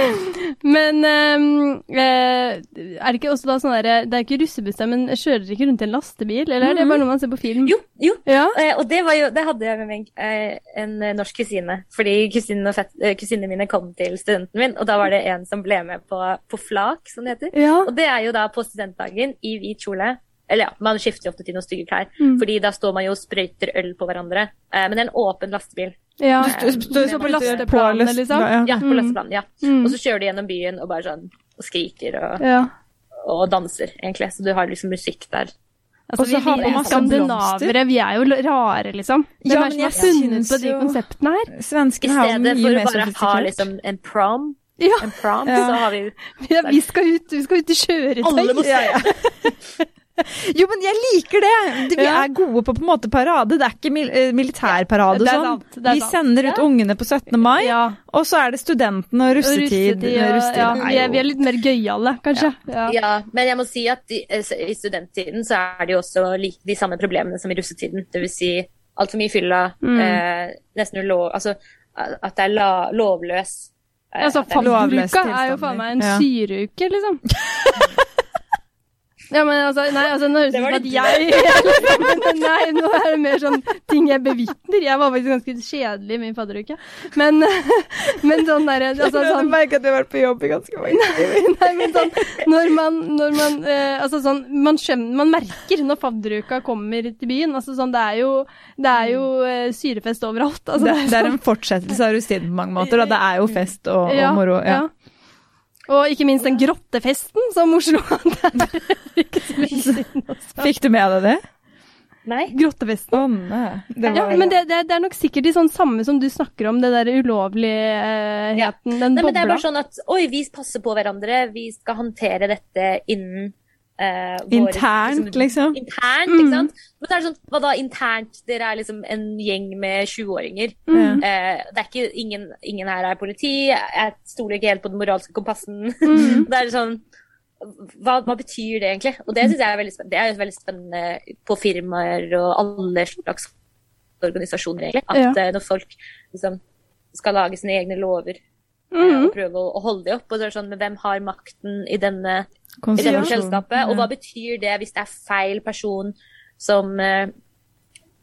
Men ehm, eh, er det ikke også da sånn derre Det er ikke russebuss der, men kjører dere ikke rundt i en lastebil, eller er det bare noe man ser på film? Jo, jo. Ja. Eh, og det, var jo, det hadde jeg med meg eh, en norsk kusine. Fordi kusinen og fett, eh, kusinene mine kom til studenten min, og da var det en som ble med på, på flak, som det heter. Ja. Og det er jo da på studentdagen i hvit kjole. Eller ja, man skifter ofte til noen stygge klær. Mm. Fordi da står man jo og sprøyter øl på hverandre. Eh, men det er en åpen lastebil. ja. Du Du står på lasteplanet, liksom? Ja. Ja, på lasteplanet. lasteplanen. Ja. Mm. Og så kjører de gjennom byen og bare sånn og skriker og, ja. og danser, egentlig. Så du har liksom musikk der. Altså, Og så vi, har vi man er masse skandinavere, vi er jo rare, liksom. Hvem Ja, men jeg har funnet på de konseptene her? I Svenskene har jo stedet for å bare ha liksom en prom, Ja, en prom Ja. så har vi ja vi, skal ut, vi skal ut i kjøretøy. Alle må se! Ja, ja. Jo, men jeg liker det! Vi Ja. er gode på på en måte parade. Det er ikke mil eh, militærparade og sånn. Vi sender ut Ja. ungene på 17. mai, Ja, og så er det studenten og og russetid. russetid, og, russetid ja, er vi, er, vi er litt mer gøyale, kanskje. Ja. Ja, men jeg må si at i, i studenttiden så er det jo også like de samme problemene som i russetiden. Det vil si altfor mye fylla, Mm. eh, nesten ulov... Altså at det er la, lovløs. eh, Altså, er- fadderuka er jo faen meg en. Ja. syreuke, liksom. Ja, men altså, nei, altså, nå høres det Det ut som at jeg men, Nei, nå er det mer sånn ting jeg bevitner. Jeg var faktisk ganske kjedelig i min fadderuke. Men, men sånn derre altså, Jeg sånn, merker at du har vært på jobb i ganske mange timer. Nei, men sånn Når man, når man eh, Altså sånn Man skjønner Man merker når fadderuka kommer til byen. Altså sånn Det er jo, det er jo eh, syrefest overalt. Altså, Det, det er en fortsettelse av russetiden på mange måter. Da. Det er jo fest og, og moro. Ja. Og ikke minst den grottefesten som Oslo hadde. Fikk du med deg det? Nei. Grottefesten. Oh, nei. Det Ja, men det, det, det er nok sikkert de sånn samme som du snakker om, det der ulovligheten, den Nei, men det er bare sånn at oi, vi passer på hverandre, vi skal håndtere dette innen eh, internt, Internt, liksom. Internt, Mm. ikke sant? Men så er det sånn, hva da internt? Dere er liksom en gjeng med 20-åringer. Mm. Eh, det er ikke, ingen, ingen her er politi, jeg stoler ikke helt på den moralske kompassen. Mm. det er sånn, hva, hva betyr det egentlig? Og det synes jeg er veldig spennende. Det er veldig spennende på firmaer og alle slags organisasjoner, egentlig. At Ja. eh, når folk liksom skal lage sine egne lover Mm Mhm. og prøve å, å holde de opp, og så er det sånn, men hvem har makten i denne konstellasjon. selskapet, og hva betyr det hvis det er feil person som, eh,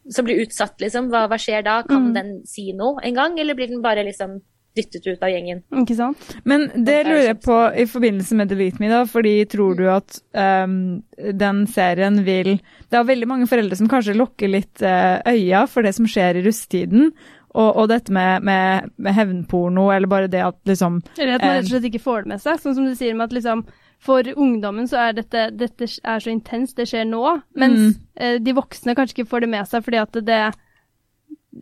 som blir utsatt, liksom? Hva, hva skjer da? Kan Mm. den si noe en gang, eller blir den bare liksom dyttet ut av gjengen? Ikke sant? Men det lurer jeg på i forbindelse med Delete Me, da, fordi tror du at um, den serien vil Det er veldig mange foreldre som kanskje lukker litt uh, øya for det som skjer i russetiden, og, og dette med, med, med hevnporno, eller bare det at liksom Eller at man Eh. rett og slett ikke får det med seg. Sånn som du sier med at liksom for ungdommen så er dette, dette er så intenst, det skjer nå. Mens Mm. eh, de voksne kanskje ikke får det med seg fordi at det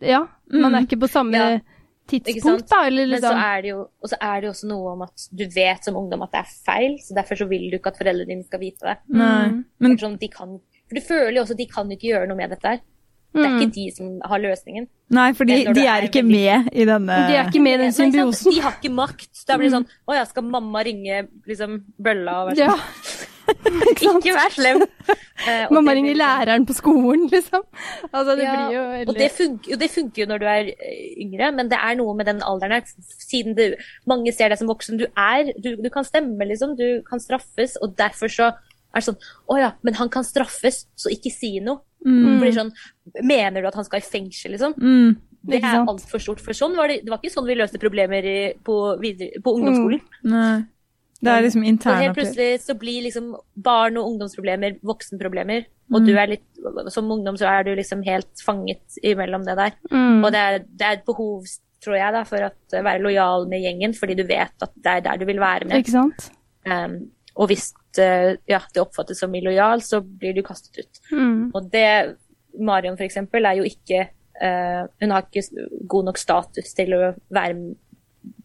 Ja, man Mm. er ikke på samme Ja, tidspunkt, da, eller Men så liksom er det jo og så er det jo også noe om at du vet som ungdom at det er feil, så derfor så vil du ikke at foreldrene dine skal vite det. Nei. Mm. Men Sånn, de kan, for du føler jo også at de kan ikke gjøre noe med dette her. Det er Mm. ikke de som har løsningen. Nei, Men de er er ikke med i denne De er ikke med i den symbiosen. De har ikke makt. Da blir det sånn Å ja, skal mamma ringe liksom bølla og være sånn Ja. ikke? Ikke vær slem. Uh, Mamma ringer blir læreren på skolen, liksom. Altså, det Ja, blir jo Og det funker, jo, det funker jo når du er eh, yngre, men det er noe med den alderen her. Siden du, mange ser deg som voksen. Du er du, du kan stemme, liksom. Du kan straffes. Og derfor så er det sånn Å ja, men han kan straffes, så ikke si noe. Mm. Blir sånn Mener du at han skal i fengsel, liksom? Mm. Det er altfor stort. For sånn var det, det var ikke sånn vi løste problemer i, på, videre, på ungdomsskolen. Nei. Det er liksom interne helt plutselig så blir liksom barn- og ungdomsproblemer voksenproblemer. Og du er litt, som ungdom så er du liksom helt fanget imellom det der. mm. Og det er, det er et behov, tror jeg, da, for å være lojal med gjengen, fordi du vet at det er der du vil være med. Ikke sant? Um, og hvis ja, det oppfattes som illojal, så blir du kastet ut. Mm. Og det Marion, for eksempel, er jo ikke uh, Hun har ikke god nok status til å være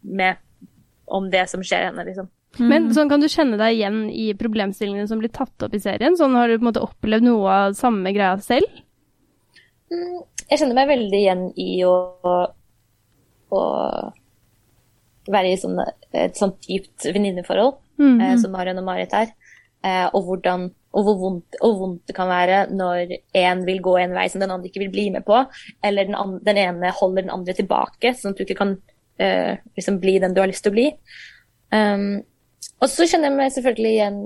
med om det som skjer henne, liksom. Men sånn kan du kjenne deg igjen i problemstillingene som blir tatt opp i serien? Sånn Har du på en måte opplevd noe av samme greia selv? Mm, Jeg kjenner meg veldig igjen i å, å være i sånne, et sånt dypt venninneforhold, Mm. eh, som Marion og Marit er. Eh, og hvordan og hvor vondt, og vondt det kan være når en vil gå en vei som den andre ikke vil bli med på, eller den, andre, den ene holder den andre tilbake, sånn at du ikke kan eh, liksom bli den du har lyst til å bli. Um, og så kjenner jeg meg selvfølgelig igjen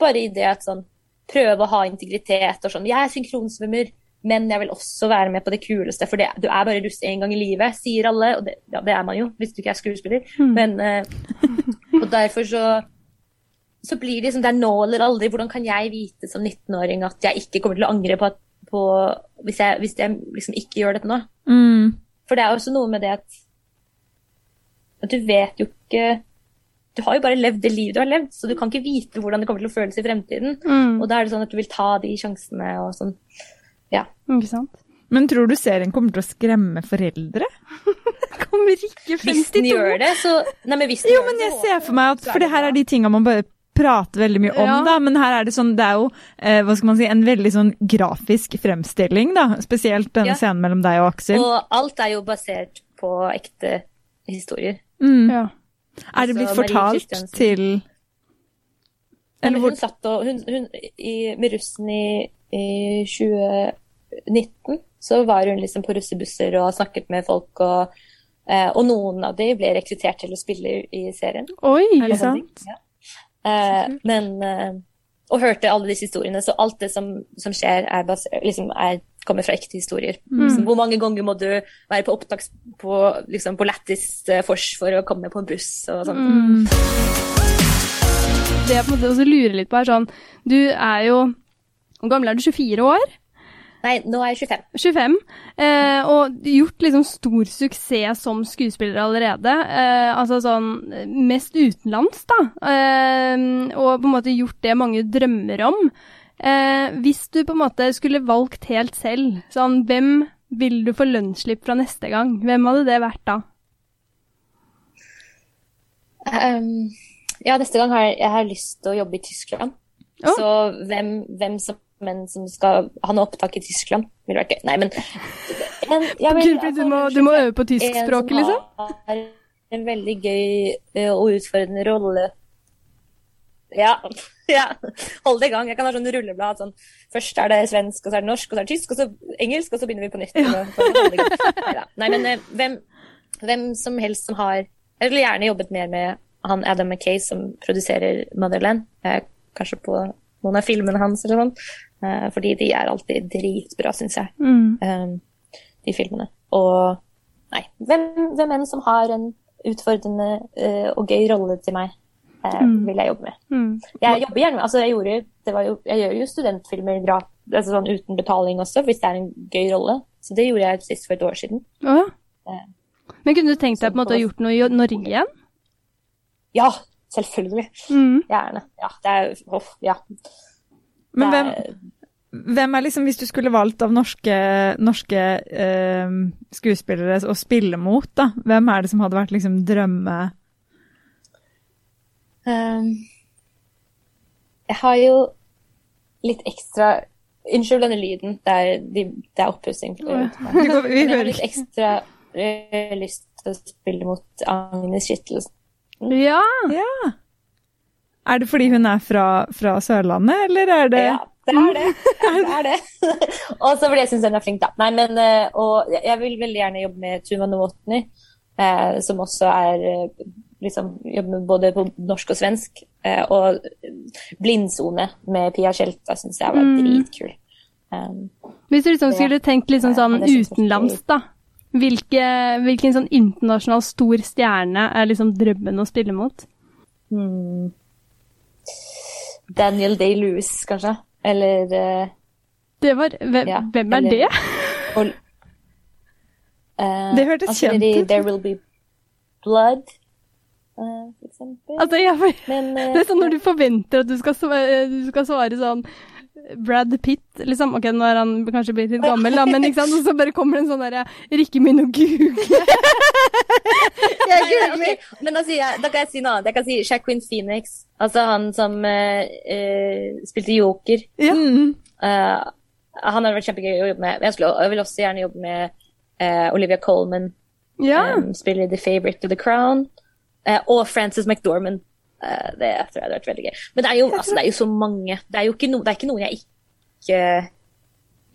bare i det at sånn prøve å ha integritet og sånn. Jeg er synkronsvømmer, men jeg vil også være med på det kuleste, for det, du er bare russ én gang i livet, sier alle. Og det, ja, det er man jo, hvis du ikke er skuespiller. Mm. Men uh, Og derfor så så blir det liksom, det er nå eller aldri. Hvordan kan jeg vite som 19-åring at jeg ikke kommer til å angre på, at, på hvis jeg, hvis jeg liksom ikke gjør dette nå? Mm. For det er også noe med det at, at du vet jo ikke Du har jo bare levd det livet du har levd, så du kan ikke vite hvordan det kommer til å føles i fremtiden. Mm. Og da er det sånn at du vil ta de sjansene og sånn. Ja. Ikke sant? Men tror du serien kommer til å skremme foreldre? Kommer ikke Hvis den 52 gjør det, så Nei, men hvis den Jo, gjør men jeg ser for meg at For det her er de tinga man bare prater veldig mye om, Ja. da. Men her er det sånn Det er jo, eh, hva skal man si, en veldig sånn grafisk fremstilling, da. Spesielt denne Ja. scenen mellom deg og Aksel. Og alt er jo basert på ekte historier. Mm. Ja. Er det blitt Altså, fortalt til Eller hvor hun satt og hun, hun, i, Med russen i, i 2019 så var hun liksom på russebusser og snakket med folk, og, eh, og noen av de ble rekruttert til å spille i, i serien. Oi! Er det sant? Ja. Eh, men eh, Og hørte alle disse historiene. Så alt det som, som skjer, er baser, liksom er, kommer fra ekte historier. Liksom, hvor mange ganger må du være på opptak på, liksom, på Lattis eh, Fors for å komme på en buss og sånn. Mm. Det jeg på en måte også lurer litt på, er sånn Du er jo Hvor gammel er du? 24 år? Nei, nå er jeg 25. 25. Eh, og gjort liksom stor suksess som skuespiller allerede. Eh, altså sånn mest utenlands, da. Eh, og på en måte gjort det mange drømmer om. Eh, hvis du på en måte skulle valgt helt selv, sånn hvem vil du få lønnsslipp fra neste gang? Hvem hadde det vært da? Um, ja, neste gang har jeg, jeg har lyst til å jobbe i Tyskland. Oh. Så hvem, hvem som, men som skal ha noe opptak i Tyskland, vil være gøy. Nei, men, men vil- du, må, du må øve på tyskspråket, En som liksom? har en veldig gøy og utfordrende rolle. Ja. ja. Hold det i gang. Jeg kan ha sånn rulleblad. Sånn. Først er det svensk, og så er det norsk, og så er det tysk, og så engelsk, og så begynner vi på nytt. Ja. Nei, men hvem, hvem som helst som har Jeg ville gjerne jobbet mer med han Adam Mackay som produserer Motherland. Eh, kanskje på noen av filmene hans eller sånn. Eh, fordi de er alltid dritbra, syns jeg Mm. um, de filmene. Og nei, hvem, hvem enn som har en utfordrende eh, og gøy rolle til meg, eh, Mm. vil jeg jobbe med. Mm. Jeg jobber gjerne med, altså jeg gjorde, det var jo, jeg gjør jo studentfilmer gratis, altså sånn uten betaling også, hvis det er en gøy rolle. Så det gjorde jeg sist for et år siden. Eh, Men kunne du tenkt deg på en måte å gjort noe i Norge igjen? Ja, selvfølgelig. Mm. Gjerne. Ja, det er, oh, ja. Men hvem, hvem er liksom, hvis du skulle valgt av norske, norske eh, skuespillere å spille mot, da? Hvem er det som hadde vært liksom drømme... Um, jeg har jo litt ekstra Unnskyld denne lyden. Det er, de, det er oppussing. Jeg har litt ekstra eh, lyst til å spille mot Agnes Kittelsen. Ja! Ja. Er det fordi hun er fra, fra Sørlandet, eller er det Ja, det er det. det, er det. og så fordi jeg syns hun er flink, da. Nei, men, eh, og jeg- vil veldig gjerne jobbe med Tuva Novotny, eh, som også er eh, liksom jobber med både på norsk og svensk. Eh, og Blindsone med Pia Tjelta syns jeg var Mm. dritkul. Um, Hvis du liksom skulle tenkt litt sånn, Ja, sånn utenlands, da. Hvilke, hvilken sånn internasjonal stor stjerne er liksom drømmen å spille mot? hmm. Daniel Day-Lewis, kanskje. Eller uh, Det var Hvem, Ja, hvem er eller- det? og, uh, Det hørtes altså, kjent ut. There Will Be Blood, uh, for eksempel. Altså, jeg, Men eh, det er sånn når du forventer at du skal svare, du skal svare sånn Brad Pitt, liksom. Ok, nå er han kanskje blitt litt gammel, da, men ikke sant? Og så bare kommer det en sånn derre Rikke min å google. jeg nei, Okay. Men da, sier jeg, da kan jeg si noe annet. Jeg kan si Jacqueline Phoenix. Altså han som uh, uh, spilte Joker. Ja. Mm. Uh, han hadde vært kjempegøy å jobbe med. Jeg, skulle, jeg vil også gjerne jobbe med eh, Olivia Colman. Ja. Um, spiller The Favourite of The Crown. Eh, og Frances McDormand. Eh, det tror jeg hadde vært veldig gøy. Men det er jo, altså, det er jo så mange. Det er jo ikke, no, det er ikke noen jeg ikke,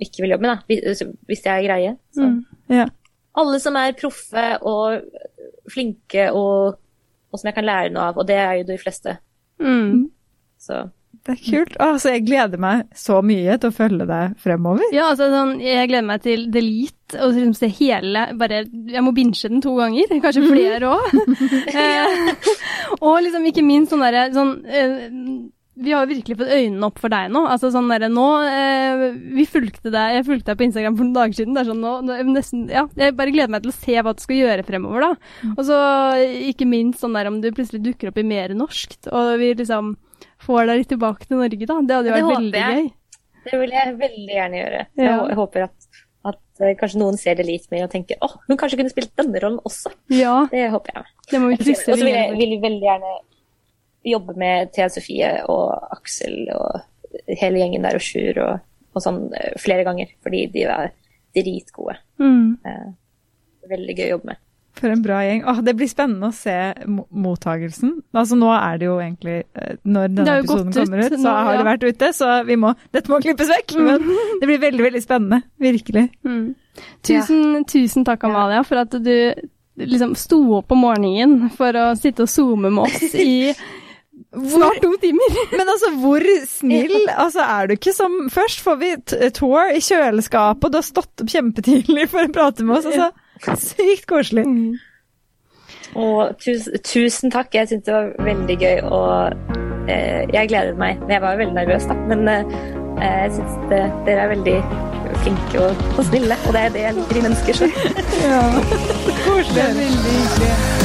ikke vil jobbe med, da. Hvis, jeg greier. er greie. Så. Mm. Ja. Alle som er proffe og flinke og, og som jeg kan lære noe av, og det er jo de fleste. Mm. Så Det er kult. Altså, jeg gleder meg så mye til å følge deg fremover. Ja, altså sånn, jeg gleder meg til Delete og liksom se hele bare, Jeg må binche den to ganger, kanskje flere òg. eh, og liksom ikke minst sånn derre sånn eh, Vi har virkelig fått øynene opp for deg nå. Altså sånn der, nå eh, Vi fulgte deg Jeg fulgte deg på Instagram for noen dager siden. Det er sånn nå, nå nesten Ja, jeg bare gleder meg til å se hva du skal gjøre fremover, da. Og så ikke minst sånn der om du plutselig dukker opp i mer norskt, og vi liksom får litt tilbake til Norge, da. Det hadde jo vært veldig jeg. gøy. det vil jeg veldig gjerne gjøre. Ja. Jeg, håper at, at eh, kanskje noen ser det litt mer og tenker åh, hun kanskje kunne spilt denne rollen også. Ja, Det håper jeg. det må vi Og så vil jeg vil veldig gjerne jobbe med Thea Sofie og Aksel og hele gjengen der og Sjur og, og sånn eh, flere ganger, fordi de er dritgode. Mm. Eh, Veldig gøy å jobbe med. For en bra gjeng. Åh, det blir spennende å se mottagelsen. Altså, nå er det jo egentlig eh, Når denne episoden kommer ut ut, så nå, har ja. det vært ute, så vi må Dette må klippes vekk! Men det blir veldig, veldig spennende. Virkelig. Mm. Tusen, tusen takk, Amalia, for at du liksom sto opp om morgenen for å sitte og zoome med oss i snart to timer. Men altså, hvor snill altså, er du ikke som Først får vi tour i kjøleskapet, og du har stått opp kjempetidlig for å prate med oss. Altså, sykt koselig. Og tusen, tusen takk. Jeg syntes det var veldig gøy, og eh, jeg gledet meg. Jeg var veldig nervøs, da, men eh, jeg syns dere er veldig flinke og, og snille. Og det er det jeg liker i mennesker. Så. Ja. Koselig. Veldig hyggelig.